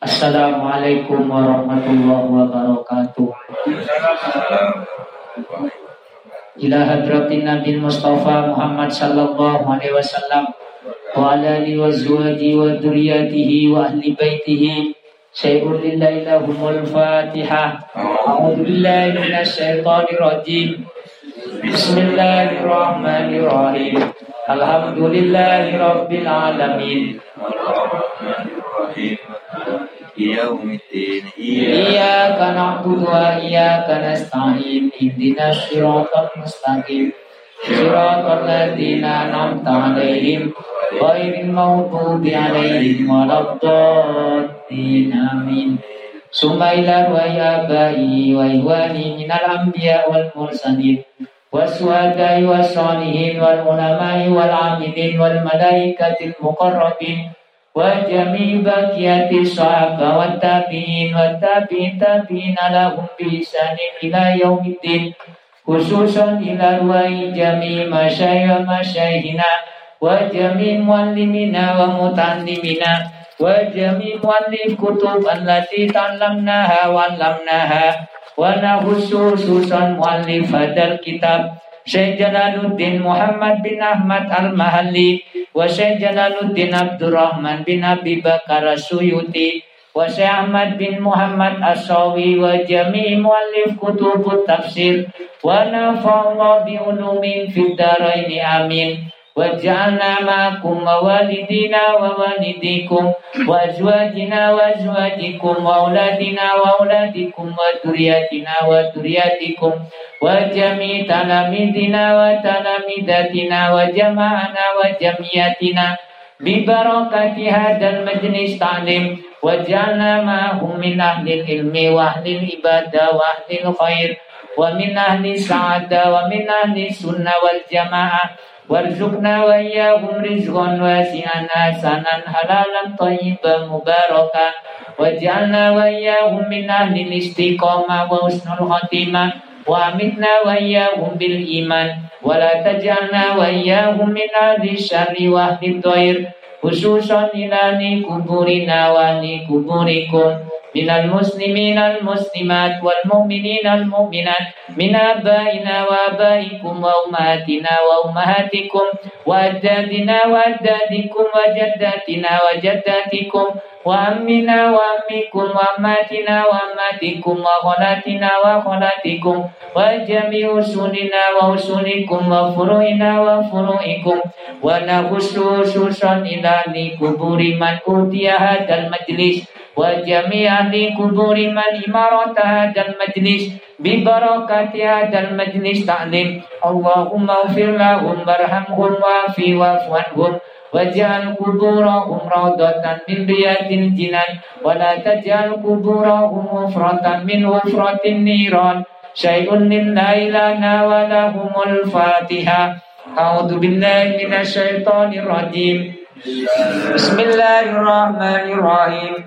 Assalamualaikum warahmatullahi wabarakatuh. Ila hadratin Nabi Mustafa Muhammad sallallahu alaihi wasallam wa ala alihi wa zuwaji wa dzurriyyatihi wa ahli baitihi syai'un lillahi lahumul fatihah a'udzu billahi minasy syaithanir rajim. Bismillahirrahmanirrahim. Alhamdulillahi rabbil alamin يوم الدين إياك نعبد وإياك نستعين اهدنا الصراط المستقيم صراط الذين أنعمت عليهم غير المغضوب عليهم ولا الضالين آمين ثم إلى رواي آبائي وإخواني من الأنبياء والمرسلين والشهداء والصالحين والعلماء والعاملين والملائكة المقربين وجميع بقية الصحابة والتابعين والتابعين تابعين لهم بإحسان إلى يوم الدين خصوصا إلى رواي جميع مشايخ مشايخنا وجميع معلمنا ومتعلمنا وجميع مؤلف كتب التي تعلمناها وعلمناها ونخص خصوصا مؤلف هذا الكتاب Syekh Jalaluddin Muhammad bin Ahmad Al-Mahalli wa Syekh Jalaluddin Abdurrahman bin Abi Bakar Suyuti wa Syekh Ahmad bin Muhammad Asawi wa jami' muallif kutub tafsir wa nafa'allahu bi ulumin fid amin واجعلنا معكم ووالدينا ووالديكم وأزواجنا وأزواجكم وأولادنا وأولادكم وذرياتنا وذرياتكم وجميع تلاميذنا وتلاميذاتنا وجماعنا وجميعتنا ببركة هذا المجلس تعليم واجعلنا معهم من أهل العلم وأهل العبادة وأهل الخير ومن أهل السعادة ومن أهل السنة والجماعة warzuqna wa iyyahum rizqan wasi'an hasanan halalan thayyiban mubaraka waj'alna wa iyyahum min ahli istiqamah wa husnul khatimah wa amitna wa iyyahum bil iman wa la taj'alna wa iyyahum min ahli syarri من المسلمين المسلمات والمؤمنين المؤمنات من آبائنا وآبائكم وأمهاتنا وأمهاتكم وأجدادنا وأجدادكم وجداتنا وجداتكم وأمنا وأمكم وأماتنا وأماتكم وخلاتنا وخلاتكم وجميع أصولنا وأصولكم وفروعنا وفروعكم ونخص خصوصا إلى قبور من أوتي هذا المجلس wa jami'ahli kuburi man imarata dan majlis bi barakati hadal majlis ta'lim. Allahumma ufir lahum barhamhum wa fi wafuanhum Waj'al kuburahum raudatan min riyadil jinan. Wa la taj'al kuburahum ufratan min ufratin niran. Syai'un lillahi lana wa lahumul fatiha. A'udhu billahi minasyaitonir rajim Bismillahirrahmanirrahim.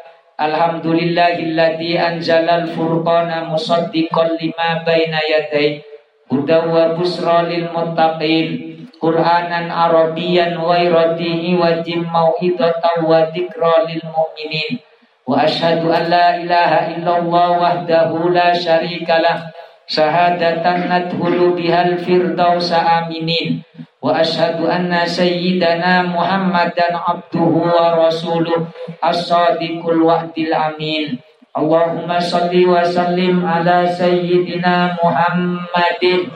Alhamdulillahilladzi anzalal furqana musaddiqan lima baina yadayhi hudaw wa busra lil muttaqin Qur'anan Arabiyan ghayra dihi wa mau'idatan wa dzikra lil mu'minin. Wa asyhadu an la ilaha illallah wahdahu la syarikalah syahadatan nadhulu bihal firdausa aminin wa ashhadu anna sayyidana Muhammadan abduhu wa rasuluh as-sadiqul wa'dil amin. Allahumma salli wa sallim ala sayyidina Muhammadin.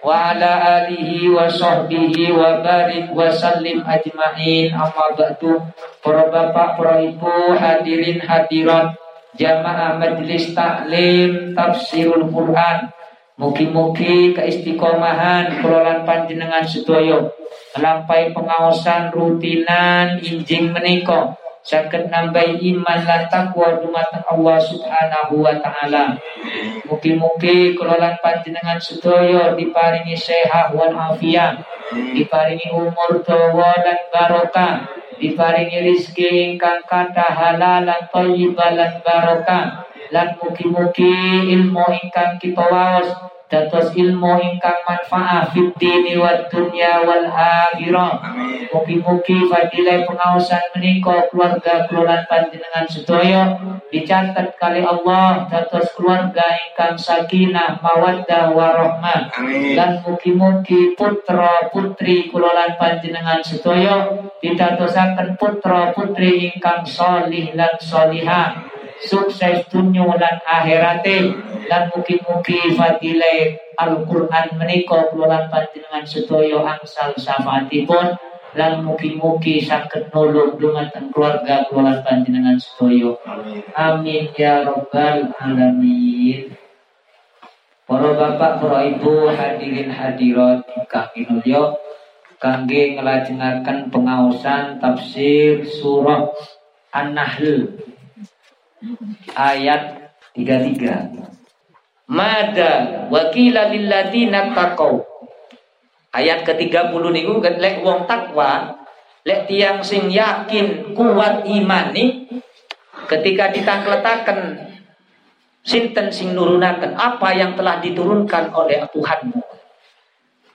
Wa ala alihi wa sahbihi wa barik wa sallim ajma'in. Amma ba'du. Para bapak para ibu hadirin hadirat. Jamaah taklim tafsirul Quran Mugi-mugi keistiqomahan kelolaan panjenengan sedoyo melampai pengawasan rutinan injing meniko saged nambahi iman lan takwa dumateng Allah Subhanahu wa taala. Mugi-mugi kula lan panjenengan sedaya diparingi sehat wal afiat, diparingi umur dawa lan barokah, diparingi rezeki ingkang kathah halal lan thayyibah lan barokah. Lan mugi-mugi ilmu ingkang kita waos dados ilmu ingkang manfaat fid dini wad dunya wal akhirah. Mugi-mugi fadilah pengawasan menika keluarga keluarga panjenengan sedaya dicatat kali Allah dados keluarga ingkang sakinah mawaddah warahmah. Dan mugi-mugi putra putri kula panjenengan sedaya ditadosaken putra putri ingkang solih lan solihah sukses dunia dan akhirate. Dan mugi-mugi fadile Al-Quran menika kula panjenengan sedaya angsal syafaatipun. Lan mugi-mugi saged nulung dumateng keluarga kula panjenengan sedaya. Amin ya rabbal alamin. Para bapak, para ibu, hadirin hadirat ingkang kinulya kangge ngelajengaken pengaosan tafsir surah An-Nahl ayat 33. Mada wakila lilladzina taqau. Ayat ke-30 niku lek wong takwa, lek tiang sing yakin kuat imani ketika ditangletaken sinten sing nurunaken apa yang telah diturunkan oleh Tuhanmu.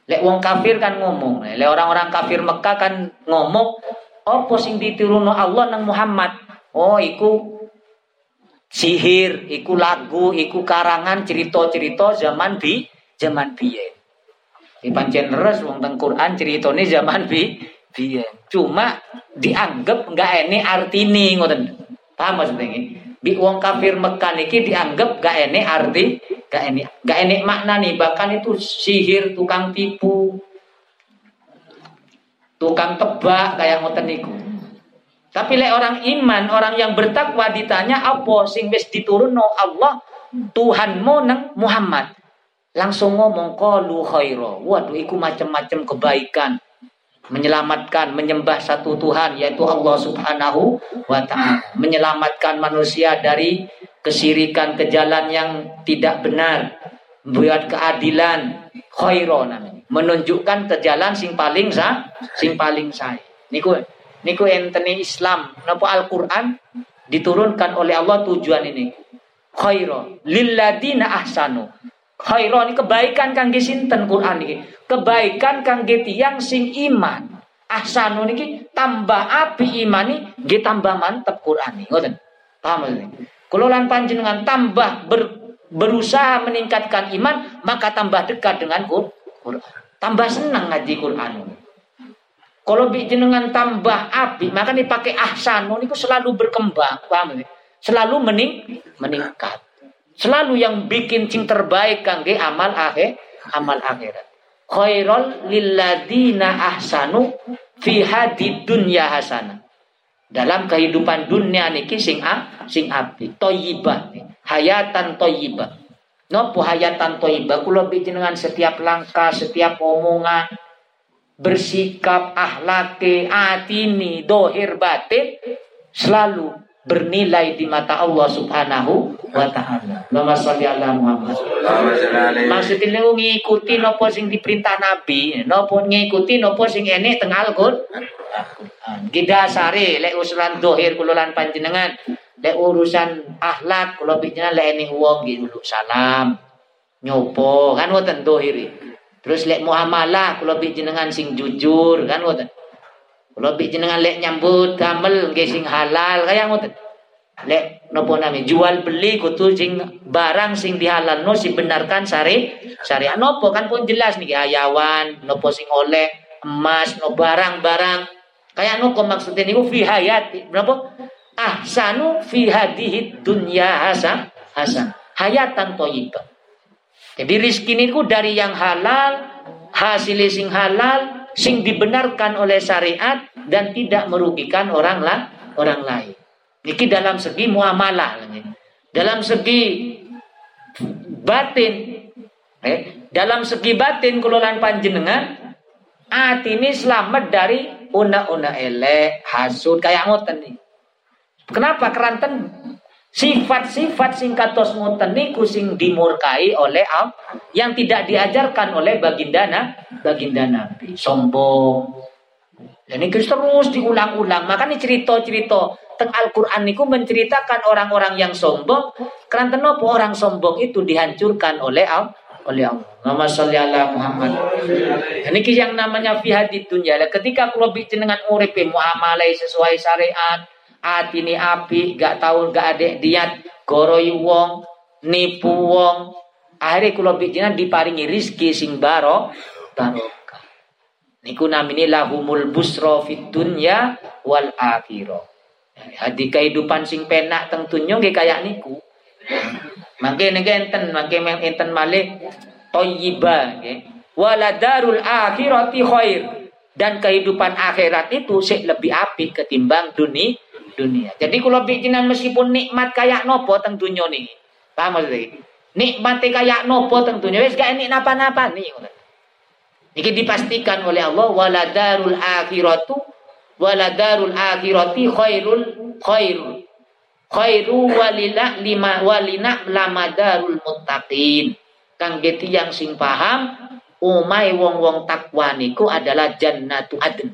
Lek wong kafir kan ngomong, lek orang-orang kafir Mekah kan ngomong, apa sing diturunno Allah nang Muhammad? Oh, iku sihir, iku lagu, iku karangan cerita-cerita zaman bi zaman biyen. Di pancen res wong teng Quran ceritane zaman bi biyen. Cuma dianggap enggak ene artine ngoten. Paham maksudnya ini? Bi wong kafir Mekah niki dianggap gak ene arti, gak ene gak ene makna nih bahkan itu sihir, tukang tipu, tukang tebak kayak ngoten niku. Tapi lek orang iman, orang yang bertakwa ditanya apa sing wis diturunno Allah Tuhanmu nang Muhammad. Langsung ngomong qalu khaira. Waduh iku macam-macam kebaikan. Menyelamatkan, menyembah satu Tuhan yaitu Allah Subhanahu wa taala. Menyelamatkan manusia dari kesirikan ke jalan yang tidak benar. Buat keadilan khaira namanya. Menunjukkan ke jalan sing paling sah, sing paling sah. Niku niku enteni Islam. Napa Al-Qur'an diturunkan oleh Allah tujuan ini? Khaira lilladina ahsanu. Khaira ini kebaikan kangge sinten Quran ini kebaikan kangge tiang sing iman. Ahsanu niki tambah api imani nggih tambah mantep Quran ini. Ngoten? Paham ini kula lan panjenengan tambah ber, berusaha meningkatkan iman maka tambah dekat dengan Quran. Tambah senang ngaji Quran kalau jenengan tambah api, maka dipakai ahsan, itu selalu berkembang, paham Selalu mening meningkat. Selalu yang bikin cing terbaik kangge amal akhir, amal akhirat. Khairul lilladina ahsanu fi hadi dunya hasana. Dalam kehidupan dunia niki sing a, sing api, toyibah, hayatan toyibah. Nopo hayatan toyibah, kulo jenengan setiap langkah, setiap omongan, bersikap ahlaki atini dohir batin selalu bernilai di mata Allah Subhanahu wa taala. Allahumma sholli ala Muhammad. Maksudnya ngikuti nopo sing diperintah Nabi, nopo ngikuti nopo sing enek teng Al-Qur'an. Kita sare lek usulan dohir kulolan panjenengan, lek urusan akhlak kulo panjenengan lek enek wong salam, nyopo kan wonten dohiri. Terus lek muamalah kula bi jenengan sing jujur kan ngoten. Kula bi jenengan lek nyambut damel nggih sing halal kaya ngoten. Lek nopo nami jual beli kutu sing barang sing dihalalno sing benarkan sari syariat nopo kan pun jelas nih ayawan nopo sing oleh emas no barang-barang. Kayak nopo maksudnya niku? Fi hayat nopo ahsanu fi hadihi dunya hasan hasan hayatan thayyibah jadi rizki niku dari yang halal, hasil sing halal, sing dibenarkan oleh syariat dan tidak merugikan orang lah, orang lain. Niki dalam segi muamalah, dalam segi batin, eh, dalam segi batin kelolaan panjenengan, hati ini selamat dari una-una elek, hasud kayak ngoten nih. Kenapa keranten sifat-sifat singkatos niku sing dimurkai oleh Allah yang tidak diajarkan oleh baginda baginda Nabi. Sombong. Dan ini terus diulang-ulang. Makanya cerita-cerita teng Al-Qur'an niku menceritakan orang-orang yang sombong. Karena apa orang sombong itu dihancurkan oleh Allah oleh Allah. Nama sholli Muhammad. Ini yang namanya fi hadid dunya. Ketika kula dengan urip muamalah sesuai syariat, ati ini api, gak tahu gak ada diat, goroi wong, nipu wong. Akhirnya kula bikinan diparingi rizki sing baro, barokah. Niku namini lahumul busro fit dunya wal akhirah. Di kehidupan sing penak tentunya kayak niku. Mangke niki enten, mangke meng enten malih thayyiba nggih. Wala darul akhirati khair. Dan kehidupan akhirat itu sih lebih apik ketimbang dunia dunia. Jadi kalau bikinan meskipun nikmat kayak nopo tentunya nih. Paham maksudnya? Nikmat kayak nopo tentunya wis gak enik napa-napa nih. Ini dipastikan oleh Allah wala darul akhiratu wala darul akhirati khairul khairul khairu walina lima walina lamadarul muttaqin kang geti yang sing paham umai wong-wong takwa niku adalah jannatu adn.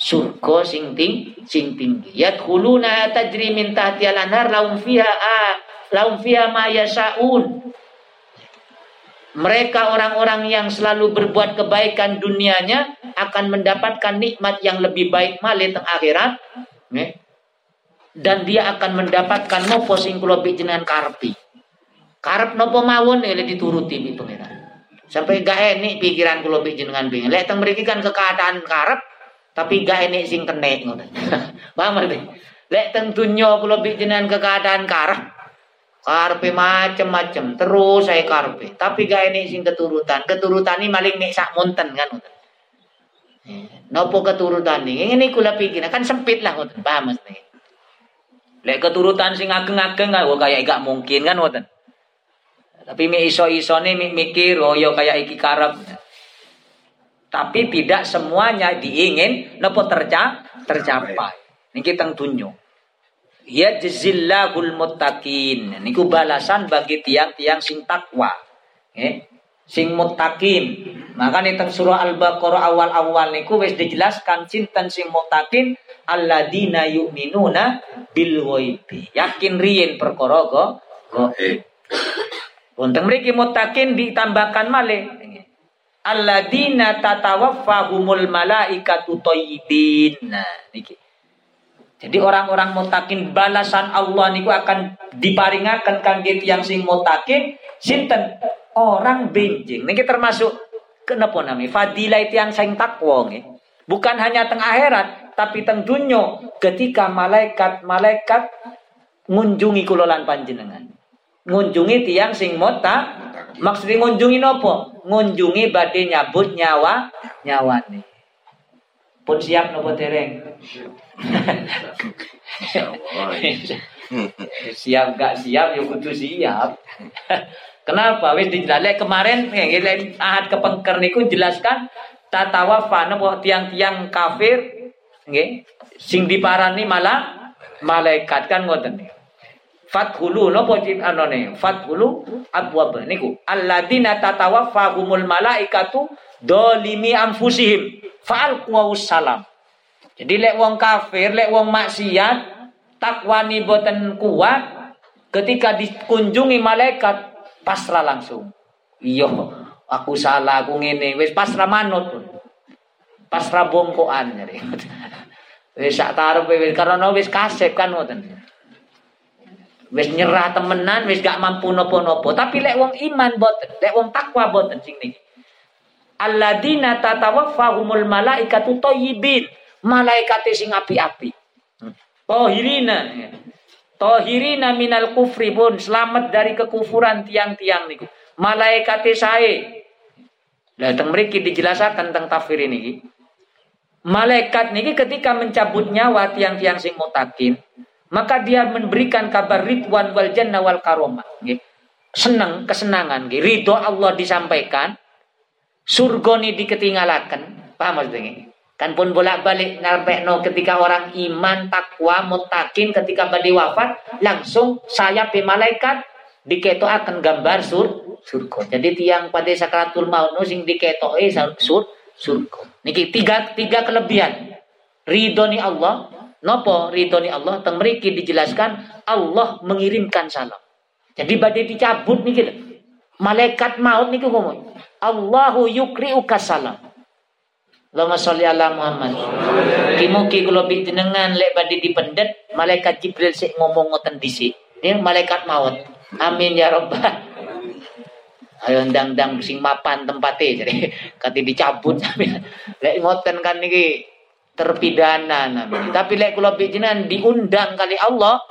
Surga sing ting sing tinggi yadkhuluna tajri min tahtiyal anhar laum fiha a laum fiha ma yasaun mereka orang-orang yang selalu berbuat kebaikan dunianya akan mendapatkan nikmat yang lebih baik malih teng akhirat. Dan dia akan mendapatkan nopo sing kula jenengan karepi. Karep nopo mawon ya dituruti bi pangeran. Sampai gak enik pikiran kula jenengan pengen. Lek teng kan keadaan karep tapi gak enik sing kenek ngoten. Paham ngerti? Lek teng dunya kula jenengan keadaan karep Karpe macem-macem terus saya karpe tapi gak enik sing keturutan keturutan ini maling nek sak monten kan ngoten. Eh, nopo keturutan ini ini kula pikir kan sempit lah ngoten paham mesti. Lek keturutan sing ageng-ageng kan kayak gak mungkin kan ngoten. Tapi mi iso-isone mi mikir oh yo kayak iki karep. Tapi tidak semuanya diingin nopo terca tercapai. Niki teng dunyo. Ya jazillahul muttaqin. Niku balasan bagi tiang-tiang sing takwa. Eh, sing muttaqin. Maka nih teng surah Al-Baqarah awal-awal niku wis dijelaskan cinten sing muttaqin alladzina yu'minuna bil ghaibi. Yakin riyen perkara go. Untuk mriki mutakin ditambahkan malih alladzina tatawaffahumul malaikatu thayyibin. Nah. Jadi orang-orang mutakin balasan Allah niku akan diparingaken kangge yang sing mutakin sinten orang benjing. Niki termasuk kenapa nami fadilah itu yang sing takwa nggih. Bukan hanya tengah akhirat, tapi teng dunyo ketika malaikat-malaikat ngunjungi kulolan panjenengan. Ngunjungi tiang sing mota, maksudnya ngunjungi nopo? Ngunjungi badai nyabut nyawa nih. Pun siap nopo tereng. siap gak siap ya kudu siap. Kenapa? Wis dijelaskan kemarin yang ahad kepengker niku jelaskan tatawafa nopo tiang-tiang kafir nggih sing diparani malah malaikat kan ngoten Fathulu napa anone? Fathulu abwab. Niku alladzina tatawaffahumul malaikatu dolimi anfusihim. Fa'al salam. Jadi lek wong kafir lek wong maksiat takwani boten kuat ketika dikunjungi malaikat pasrah langsung. Iya aku salah aku ngene. Wis pasrah manut pasrah bongkoan jadi. Wis sak karepe wis karena wis kasep kan ngoten. Wis nyerah temenan, wis gak mampu nopo-nopo. Tapi lek wong iman boten, lek wong takwa boten sing niki. Alladzina tatawaffahumul malaikatu thayyibin. Malaikat sing api-api. Tohirina. Tohirina minal kufri pun selamat dari kekufuran tiang-tiang niku. Malaikat sae. Lah teng mriki dijelasaken tentang tafsir ini malaikat niki ketika mencabut nyawa tiang-tiang sing mutakin, maka dia memberikan kabar ridwan wal jannah wal karomah. Senang, kesenangan, ridho Allah disampaikan, surga ini diketinggalakan. Paham maksudnya? Kan pun bolak-balik no ketika orang iman, takwa, mutakin ketika badi wafat langsung saya pe malaikat diketo akan gambar sur surga. Jadi tiang pada sakratul maut sing diketoi sur surga. Niki tiga tiga kelebihan. Ridho ni Allah, nopo ridho ni Allah teng mriki dijelaskan Allah mengirimkan salam. Jadi badai dicabut niki malaikat maut niki ngomong Allahu yukri'uka salam. Allahumma sholli ala Muhammad. Kimuki kula jenengan lek badhe dipendet malaikat Jibril sik ngomong ngoten dhisik. Ini malaikat maut. Amin ya rabbal Ayo ndang-ndang sing mapan tempatnya jadi kati dicabut lek ngoten kan niki terpidana namanya. Tapi lek kula jenengan diundang kali Allah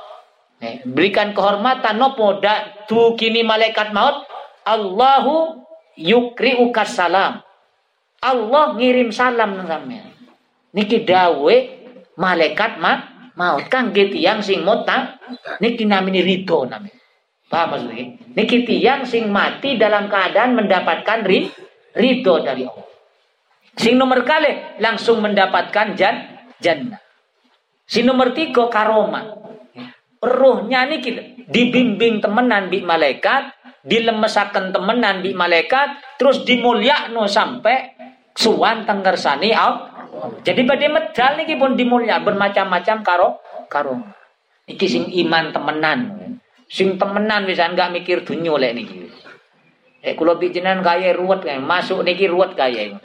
eh, berikan kehormatan nopo dak tu kini malaikat maut Allahu yukri'uka salam. Allah ngirim salam nang sampean. Niki dawe malaikat ma maut kan gitu yang sing mota niki namini rito namanya. Paham maksudnya? Niki tiang sing mati dalam keadaan mendapatkan ri, ridho dari Allah. Sing nomor kali langsung mendapatkan jan jannah. Sing nomor tiga karoma. Ruhnya niki dibimbing temenan bi malaikat, dilemesakan temenan bi malaikat, terus dimulyakno sampai suwan tenggersani Allah. Jadi pada medal niki pun dimulya bermacam-macam karo karo. Iki sing iman temenan. Sing temenan bisa enggak mikir dunia lek niki. Eh kula bijinan kaya ruwet kaya masuk niki ruwet kaya.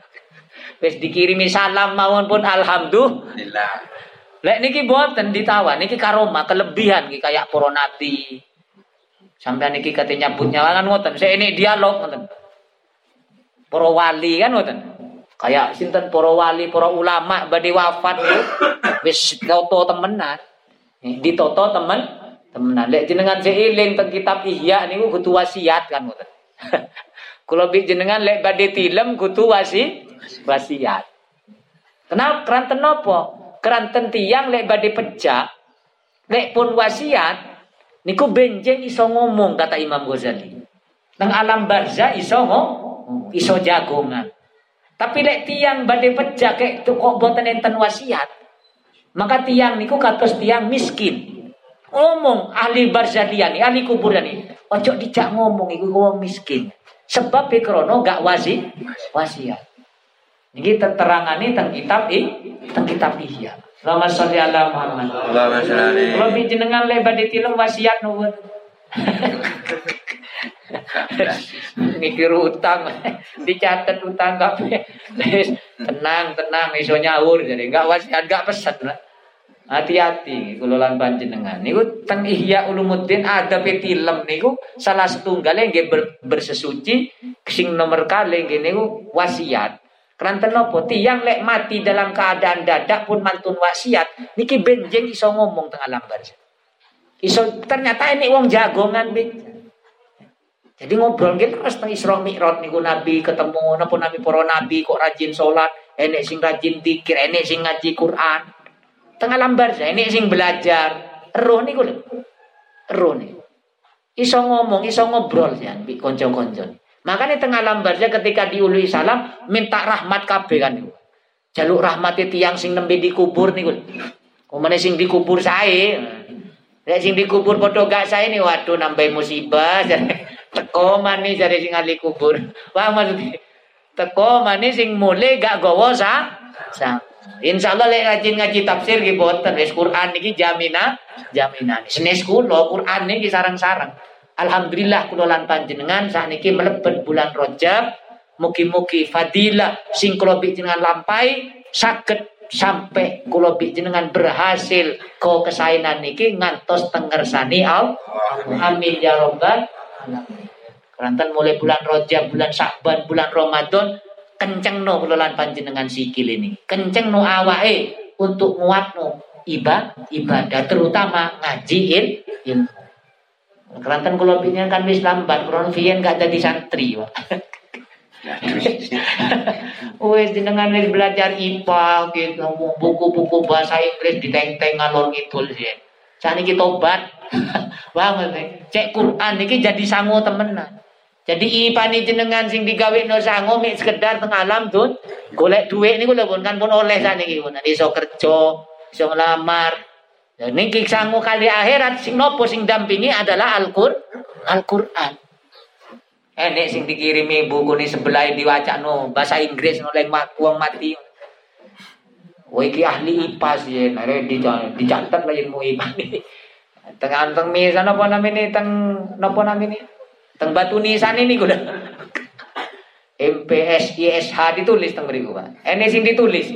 Wis dikirimi salam mawon pun alhamdulillah. Lek niki boten ditawan niki karoma kelebihan niki kayak para. Sampai niki katanya nyabut nyawangan ngoten. Saya ini dialog ngoten. Para wali kan ngoten. Kayak sinten para wali, para ulama badhe wafat wis toto temenan. Ditoto temen temenan. Lek jenengan seiling teng kitab Ihya niku kudu wasiat kan ngoten. Kula bi jenengan lek badhe tilem kudu wasi wasiat. Kenapa? Keranten nopo? Keranten tiang lek badhe pecah, lek pun wasiat niku benjeng iso ngomong kata Imam Ghazali. Nang alam barzah iso ngomong iso jagongan. Tapi lek tiang badai pecah kek kok boten enten wasiat. Maka tiang niku kados tiang miskin. Ngomong ahli barzalian, ahli kuburan ini. Ojo dijak ngomong iku wong miskin. Sebab krono gak wasi wasiat. Ini terterangani tentang kitab i, tentang kitab Ihya. Allahumma sholli ala Muhammad. Allahumma sholli. Kalau jenengan lebar di film wasiat nuwun. mikir utang dicatat utang kabeh tenang tenang iso nyaur jadi enggak wasiat enggak pesan lah hati-hati kula lan panjenengan niku teng Ihya Ulumuddin ada film niku salah setunggal yang ber, bersesuci sing nomor kali nggih niku wasiat Keranten nopo tiang lek mati dalam keadaan dadak pun mantun wasiat niki benjeng iso ngomong tengah lambar. Iso ternyata ini wong jagongan benjeng. Jadi ngobrol gitu terus tentang Isra Mi'raj niku Nabi ketemu napa Nabi para nabi kok rajin sholat, enek sing rajin tikir, enek sing ngaji Quran. Tengah lambar enek sing belajar. Roh niku lho. Roh niku. Iso ngomong, iso ngobrol ya bi kanca-kanca. Makanya tengah lambar ketika diului salam minta rahmat kabeh kan niku. Jaluk rahmat tiang sing nembe dikubur niku. Komane sing dikubur saya. Nek sing dikubur padha gak saya nih waduh nambah musibah. Teko mani jare sing ahli kubur. Wah maksudnya teko mani sing mulai gak gowo sa. Sa. Insyaallah lek rajin ngaji tafsir ki boten wis Quran niki jamina jaminan. Senes kula Quran niki sarang-sarang. Alhamdulillah kula lan panjenengan sakniki mlebet bulan Rajab. Mugi-mugi fadilah sing kula jenengan lampai saged sampai kula jenengan berhasil ko kesainan niki ngantos tengersani Allah. Amin ya rabbal Kerantan mulai bulan Rojab, bulan Syakban, bulan Ramadan, kenceng no kelolaan panjenengan sikil ini. Kenceng no awae untuk nguat no ibadah, ibadah terutama ngajiin ilmu. Kerantan kalau pinnya kan wis lambat, kron fian gak jadi santri, Pak. Wes jenengan wis belajar IPA gitu, buku-buku bahasa Inggris di teng-teng ngalor ngidul sih. Saat ini tobat. Banget nih. Cek Quran ini jadi sangu temenan. Jadi ipani jenengan sing digawe no sango mik sekedar teng alam tun golek duit niku lho pun kan pun oleh saniki pun iso kerja, iso ngelamar. Ya niki sango kali akhirat sing nopo sing dampingi adalah Al-Qur Al-Qur'an. Enek sing dikirimi buku ni sebelah no bahasa Inggris oleh wong mati. Woi ki ahli IPA sih, nare dicatat lah ilmu IPA ni. Tengah teng misan apa namanya teng napa namanya Teng batu nisan ini kuda. MPS ISH ditulis teng mriku, Pak. Ini sing ditulis.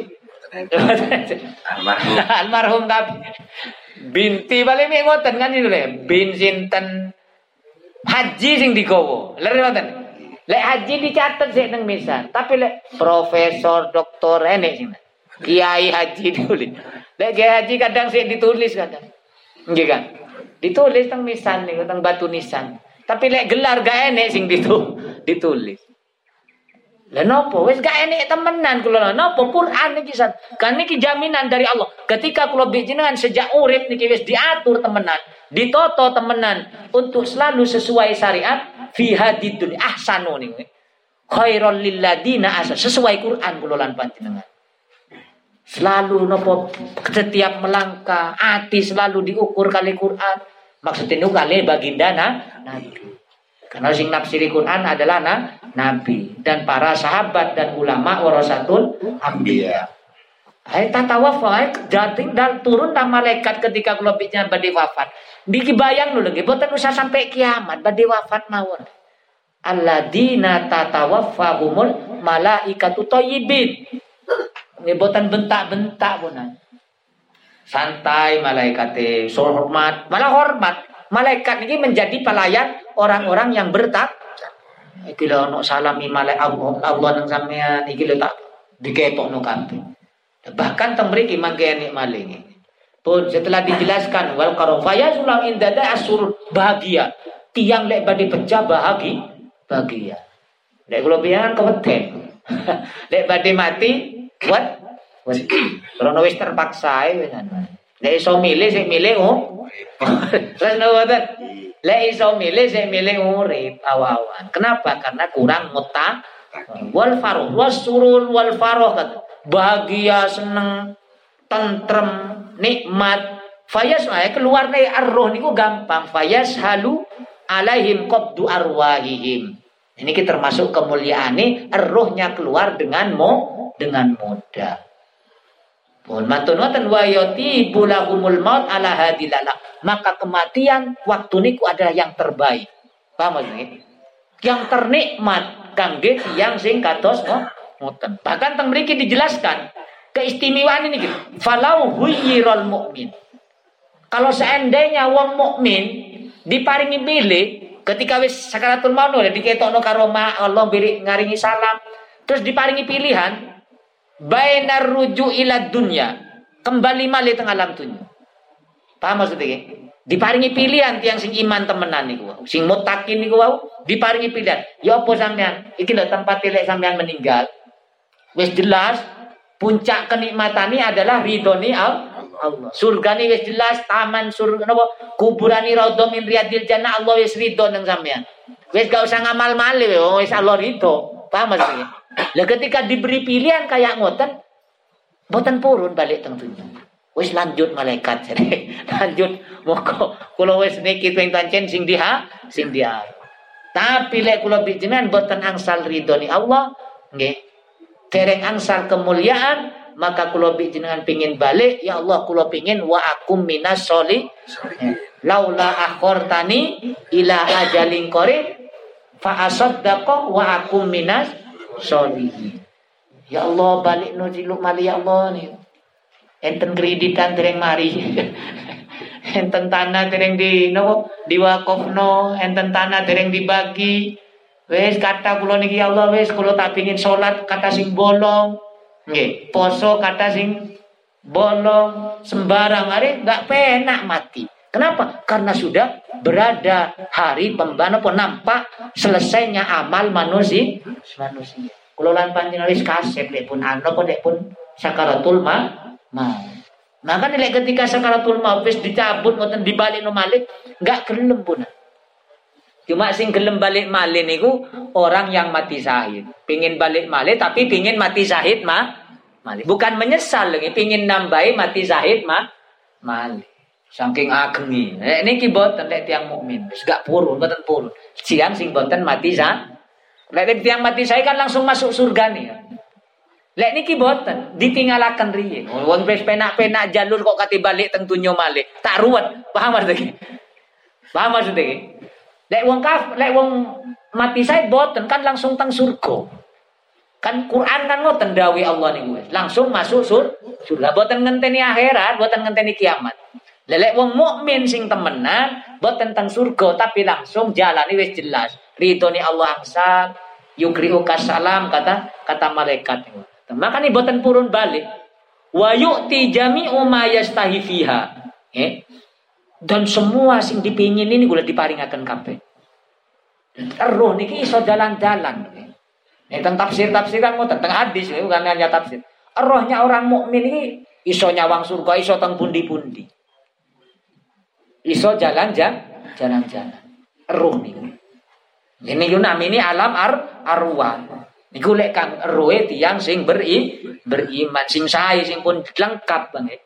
Almarhum. Almarhum tapi binti paling ngoten kan itu le. Bin sinten haji sing digowo. Lere ngoten. Lek haji dicatat sih teng misan, tapi lek profesor, doktor enek sing. Kiai haji ditulis. Lek kiai haji kadang sih ditulis kadang. Nggih kan? Ditulis teng misan nih, teng batu nisan. Tapi lek gelar gak enek sing ditu, ditulis. Lah nopo wis gak enek temenan kula nopo Quran niki san. Kan niki jaminan dari Allah. Ketika kula jenengan sejak urip niki wis diatur temenan, ditoto temenan untuk selalu sesuai syariat fi hadid ahsanu niki. Khairul lil ladina asa sesuai Quran kula lan panjenengan. Selalu nopo setiap melangkah hati selalu diukur kali Quran Maksudnya itu kali baginda nah, Nabi. Karena sing nafsiri Quran adalah nah, Nabi dan para sahabat dan ulama warasatul ambiya. Hai tatawafa jadi dan turun tak malaikat ketika kula badhe wafat. Niki bayang lho nggih boten usah sampai kiamat badhe wafat mawon. Alladzina tatawaffahumul malaikatu thayyibin. Ini boten bentak-bentak punan santai malaikat hormat malah hormat. Malaikat ini menjadi pelayan orang-orang yang bertak iki lho ono salami malaikat Allah Allah nang sampean. Iki lho tak dikepokno kabeh. Bahkan teng mriki mangke enik maling pun setelah dijelaskan wal karofaya sulam indada asur bahagia. Tiang lek badhe pecah bahagia. Bahagia. Lek kula pian keweden. Lek badhe mati what Karena wis terpaksa ae wis Lek iso milih sing milih oh. Terus ngoten. Lek iso milih sing milih urip awawan. Kenapa? Karena kurang muta wal faruh was surur wal faruh bahagia seneng tentrem nikmat. Fayas wae keluar nih arroh niku gampang. Fayas halu alaihim qabdu arwahihim. Ini kita termasuk kemuliaan nih rohnya keluar dengan mo dengan mudah Mohon matunatan wa yatibu maut ala hadilala. Maka kematian waktu niku adalah yang terbaik. Paham maksudnya? Yang ternikmat kangge yang sing kados ngoten. Bahkan teng mriki dijelaskan keistimewaan ini gitu. Falau huyiral mukmin. Kalau seandainya wong mukmin diparingi pilih ketika wis sakaratul maut udah diketokno karo Allah beri ngaringi salam terus diparingi pilihan bainar ruju ila dunya. Kembali malih teng alam dunya. Paham maksudnya diparingi pilihan tiang sing iman temenan niku sing mutakin niku wau diparingi pilihan. Ya apa sampean? Iki lho tempat tilek sampean meninggal. Wis jelas puncak kenikmatani adalah ridhoni Allah. Surga ni wis jelas taman surga napa? Kuburani raudhah min riyadil jannah Allah wis ridho nang sampean. Wis gak usah ngamal malih wis Allah ridho. Paham maksudnya lah ketika diberi pilihan kayak ngoten, boten purun balik tentunya. Wis lanjut malaikat jadi lanjut moko kula wis niki ping pancen sing diha sing dia. Tapi lek kula bijinan boten angsal ridhoni Allah nggih. Tereng angsal kemuliaan maka kula jenengan pingin balik ya Allah kula pingin wa akum minas soli laula akhortani ila ajalin qarib fa asaddaqa wa akum minas solihin. Ya Allah balik no ciluk mali ya Allah nih. Enten kreditan dereng mari. enten tanah dereng di no no, enten tanah dereng dibagi. Wes kata kula niki ya Allah wes kula tak pingin salat kata sing bolong. Nggih, poso kata sing bolong sembarang hari nggak penak mati. Kenapa? Karena sudah berada hari pembana pun nampak selesainya amal manusia. Manusia. Kalau lan panjenengan wis kasep lek pun anu pun lek pun sakaratul ma mau. Maka nilai ketika sakaratul maut wis dicabut ngoten dibalik no malik enggak gelem pun. Cuma sing gelem balik malih niku orang yang mati syahid. Pingin balik malih tapi pingin mati syahid mah malih. Bukan menyesal lagi, pingin nambahi mati syahid mah malih. Saking agengi. Nek niki boten lek tiang mukmin. Wis gak purun, boten purun. Siang sing boten mati sah. Lek tiang mati saya kan langsung masuk surga nih. Lek niki boten ditinggalaken riye. Wong wis penak-penak jalur kok kati balik teng tunyo malih. Tak ruwet. Paham maksudnya? Paham maksudnya? Lek wong kaf, lek wong mati saya boten kan langsung tang surga. Kan Quran kan ngoten dawi Allah niku langsung masuk sur surga boten ngenteni akhirat, boten ngenteni kiamat. Lek wong mukmin sing temenan boten tentang surga tapi langsung jalani wis jelas. Ridhoni Allah angsal, yukriuka salam kata kata malaikat niku. Makanya boten purun balik. Wa yu'ti jami'u ma yastahi fiha. Eh? Dan semua sing dipingin ini gula diparingaken kabeh. Roh niki iso jalan-jalan. Nek tentang tafsir-tafsiran ngoten tentang hadis bukan hanya tafsir. Rohnya orang mukmin ini iso nyawang surga, iso teng pundi-pundi. Iso jalan-jalan, jalan-jalan. Roh niki. Ini yo ini alam ar arwah. Niku lek kang roe tiang sing beri beriman sing sae sing pun lengkap banget.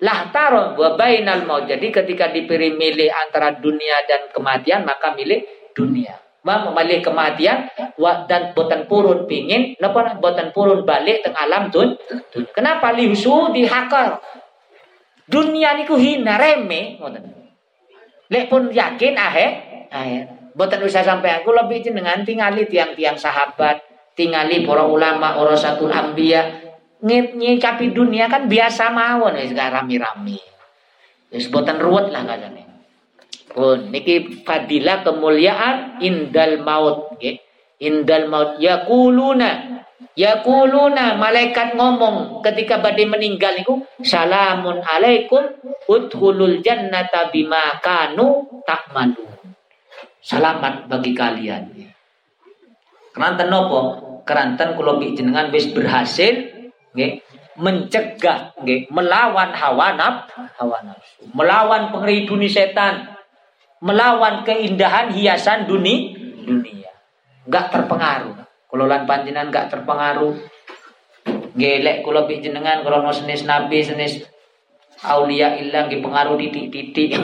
Lah taron wa bainal maut. Jadi ketika dipilih milih antara dunia dan kematian maka milih dunia. Ma memilih kematian wa dan boten purun pingin napa boten purun balik teng alam tun. Kenapa liusu dihakal? Dunia niku hina reme ngoten. Lek pun yakin ahe ahe. Boten usah sampai aku lebih jenengan tingali tiang-tiang sahabat, tingali para ulama, satu ambia, nyikapi dunia kan biasa mawon wis rami-rami. Wis boten ruwet lah katanya. Pun niki fadilah kemuliaan indal maut nggih. Indal maut yaquluna Yaquluna malaikat ngomong ketika badai meninggal niku salamun alaikum udhulul jannata bima kanu takmalu. Selamat bagi kalian. Keranten nopo? Keranten kula jenengan wis berhasil nggih mencegah nggih melawan hawa naf hawa nafsu melawan pengeriduni setan melawan keindahan hiasan dunia dunia enggak terpengaruh. Kalau lan panjenengan enggak terpengaruh. Gelek kula jenengan kalau senis nabi senis aulia ilang nggih pengaruh titik-titik.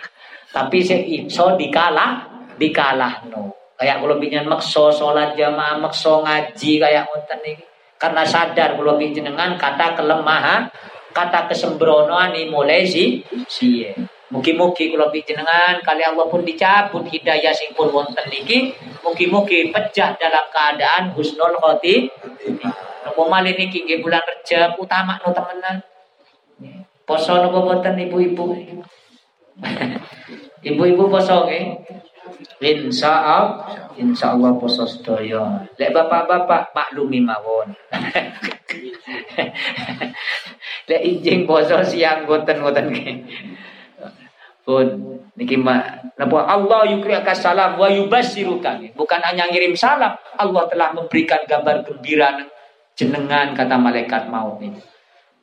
Tapi se iso dikalah dikalah no kayak kalau pinjen makso sholat jamaah makso ngaji kayak ngoten iki karena sadar kalau jenengan kata kelemahan kata kesembronoan ini mulai si si Mugi-mugi kalau jenengan kali Allah pun dicabut hidayah sing pun wonten niki, mugi-mugi pecah dalam keadaan husnul khoti. Nopo malih niki nggih bulan Rejab utama no temenan. Poso nopo wonten ibu-ibu. Ibu-ibu poso nggih. Insya Allah, insya Allah poso sedaya. Lek bapak-bapak maklumi mawon. Lek ijing poso siang ngoten-ngoten Pun niki mah napa Allah yukriaka salam wa yubassiruka. Bukan hanya ngirim salam, Allah telah memberikan gambar gembira jenengan kata malaikat maut ini.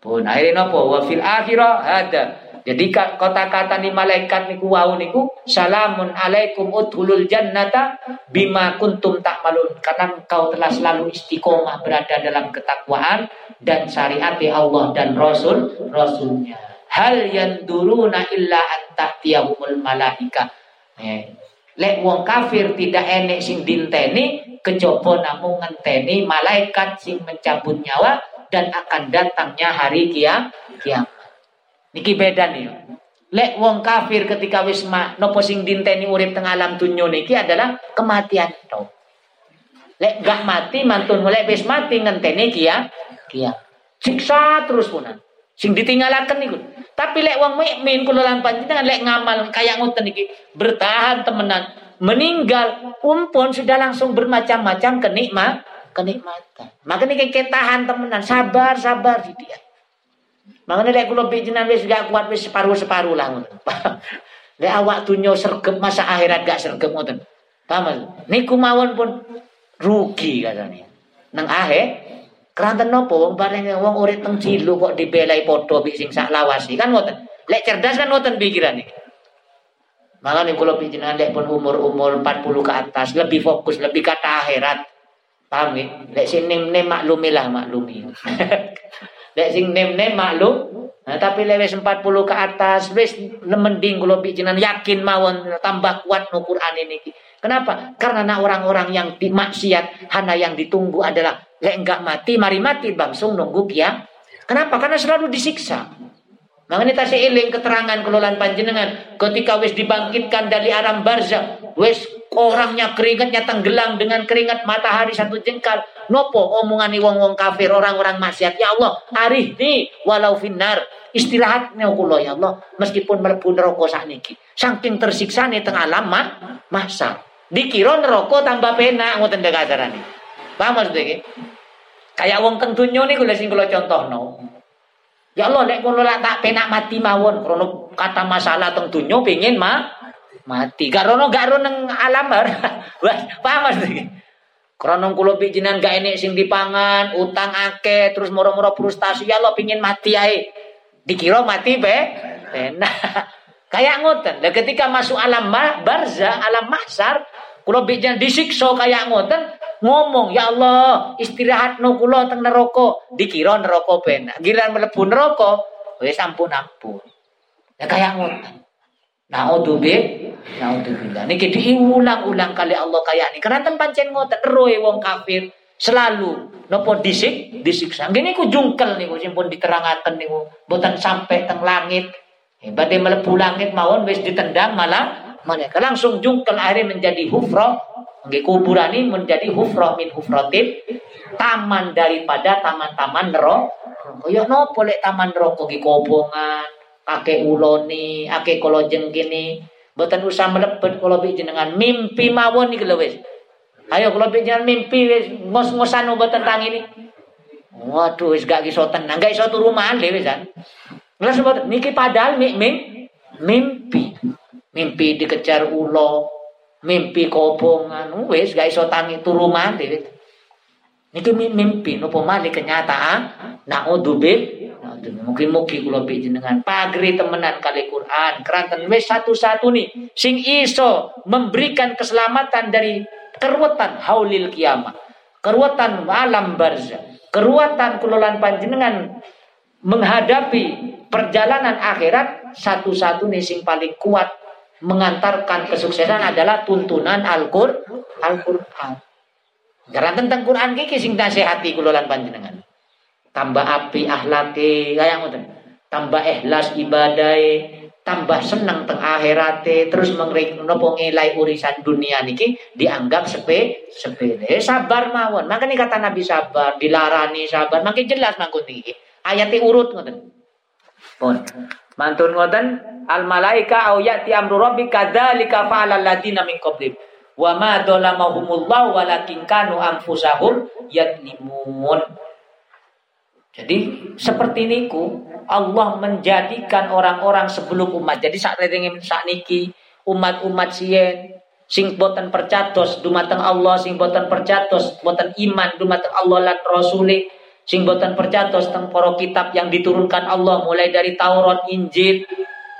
Pun akhirnya napa wa fil akhirah ada jadi kata-kata ni malaikat niku wau niku salamun alaikum udhulul jannata bima kuntum takmalun karena engkau telah selalu istiqomah berada dalam ketakwaan dan syariat Allah dan Rasul Rasulnya. Hal yang duruna illa antahtiyahumul malaika. Eh. Lek wong kafir tidak enek sing dinteni kecoba namun ngenteni malaikat sing mencabut nyawa dan akan datangnya hari kiamat. Niki beda nih. Lek wong kafir ketika wis ma nopo sing dinteni urip teng alam dunya niki adalah kematian to. Lek gak mati mantun lek wis mati ngenteni kia kia. Siksa terus punan. Sing ditinggalaken niku. Tapi lek wong mukmin kula lan panjenengan lek ngamal kayak ngoten niki bertahan temenan meninggal umpun sudah langsung bermacam-macam kenikmat kenikmatan. Maka niki ketahan temenan sabar sabar dia. Makanya lek kula pijinan wis gak kuat wis separuh-separuh lah ngoten. Lek awak dunya sergep masa akhirat gak sergep ngoten. Paham? Niku mawon pun rugi katanya. Nang akhir keranten nopo wong bareng wong urip teng cilu kok dibelai padha bik sing sak lawasi kan ngoten. Lek cerdas kan ngoten pikiran iki. Makanya kalau pijinan lek pun umur-umur 40 ke atas lebih fokus, lebih kata akhirat. Paham ya? Lek sing nem-nem maklumilah maklumi. lek sing nem-nem maklum. Nah, tapi lek wis 40 ke atas wis mending kalau pijinan yakin mawon tambah kuat no Quran ini. Kenapa? Karena orang-orang yang dimaksiat hanya yang ditunggu adalah lek enggak mati mari mati langsung nunggu ya. Kenapa? Karena selalu disiksa. Makanya tasih iling keterangan kelolaan panjenengan ketika wis dibangkitkan dari alam barzah, wis orangnya keringatnya tenggelam dengan keringat matahari satu jengkal. Nopo omongan wong-wong kafir orang-orang maksiat. Ya Allah, hari ini walau finar istirahat kula ya Allah meskipun mlebu neraka sakniki. Saking tersiksa nih tengah lama masa. Dikira neraka tambah penak ngoten dekadarane. Paham maksudnya? Kayak wong teng donya niku lha sing kula contohno. Ya Allah nek kono lak tak penak mati mawon krono kata masalah teng dunya pengin ma mati. Gak rono gak rono nang alam paham Mas iki? Krono kula pijinan gak enek sing dipangan, utang akeh, terus moro-moro frustasi ya Allah pengin mati ae. Dikira mati be penak. Kayak ngoten. Lah ketika masuk alam barza, alam mahsar, kula pijinan disiksa kayak ngoten, ngomong ya Allah istirahat no kula teng neraka dikira neraka benak giliran mlebu neraka wis ampun ampun ya kayak ngoten Naudzubillah, naudzubillah. Niki diulang-ulang kali Allah kayak ini. Karena pancen ngoten roe wong kafir selalu nopo disik disiksa. Gini ku jungkel niku sing pun diterangaken niku boten sampai teng langit. Badhe mlebu langit mawon wis ditendang malah mereka langsung jungkel akhirnya menjadi hufra Nggih kuburan ini menjadi hufrah min hufratin taman daripada taman-taman neraka. Ya nopo lek taman neraka ki kobongan, kakek uloni, kakek kolo jengkini. Mboten usah melebet kula jenengan mimpi mawon iki lho wis. Ayo kula jenengan mimpi ngos-ngosan tentang ini. Waduh gak iso tenang, gak iso turu malih wis kan. Lah sebab niki padahal mimpi. Mimpi dikejar ulo, mimpi kobongan. Wis gak iso tangi turu mati niki mimpi nopo mali kenyataan? Naudzubil mungkin mugi kula dengan pagri temenan kali Quran. Keranten wis satu-satu nih sing iso memberikan keselamatan dari keruwetan haulil kiamat. Keruwetan alam barza keruwetan kulolan panjenengan menghadapi perjalanan akhirat satu-satu nih sing paling kuat mengantarkan kesuksesan adalah tuntunan Al-Qur'an. Al-Qur'an. Tentang Quran kiki sing nasihati kula lan panjenengan. Tambah api ahlake kaya ngoten. Tambah ikhlas ibadai, tambah seneng teng akhirate, terus mengrik napa ngilai urisan dunia niki dianggap sepe sepele. Sabar mawon. Makanya kata Nabi sabar, dilarani sabar. Makin jelas mangkun niki. Urut ngoten. Pun. Mantun ngoten al malaika au ya'ti amru rabbika dzalika fa'ala alladziina min qablihim. Wa ma dzalamahumullahu walakin kanu anfusahum yadlimun. Jadi seperti niku Allah menjadikan orang-orang sebelum umat. Jadi saat saat niki umat-umat sien sing boten percatos dumateng Allah sing boten percatos boten iman dumateng Allah lan rasuli sing boten percatos teng para kitab yang diturunkan Allah mulai dari Taurat, Injil,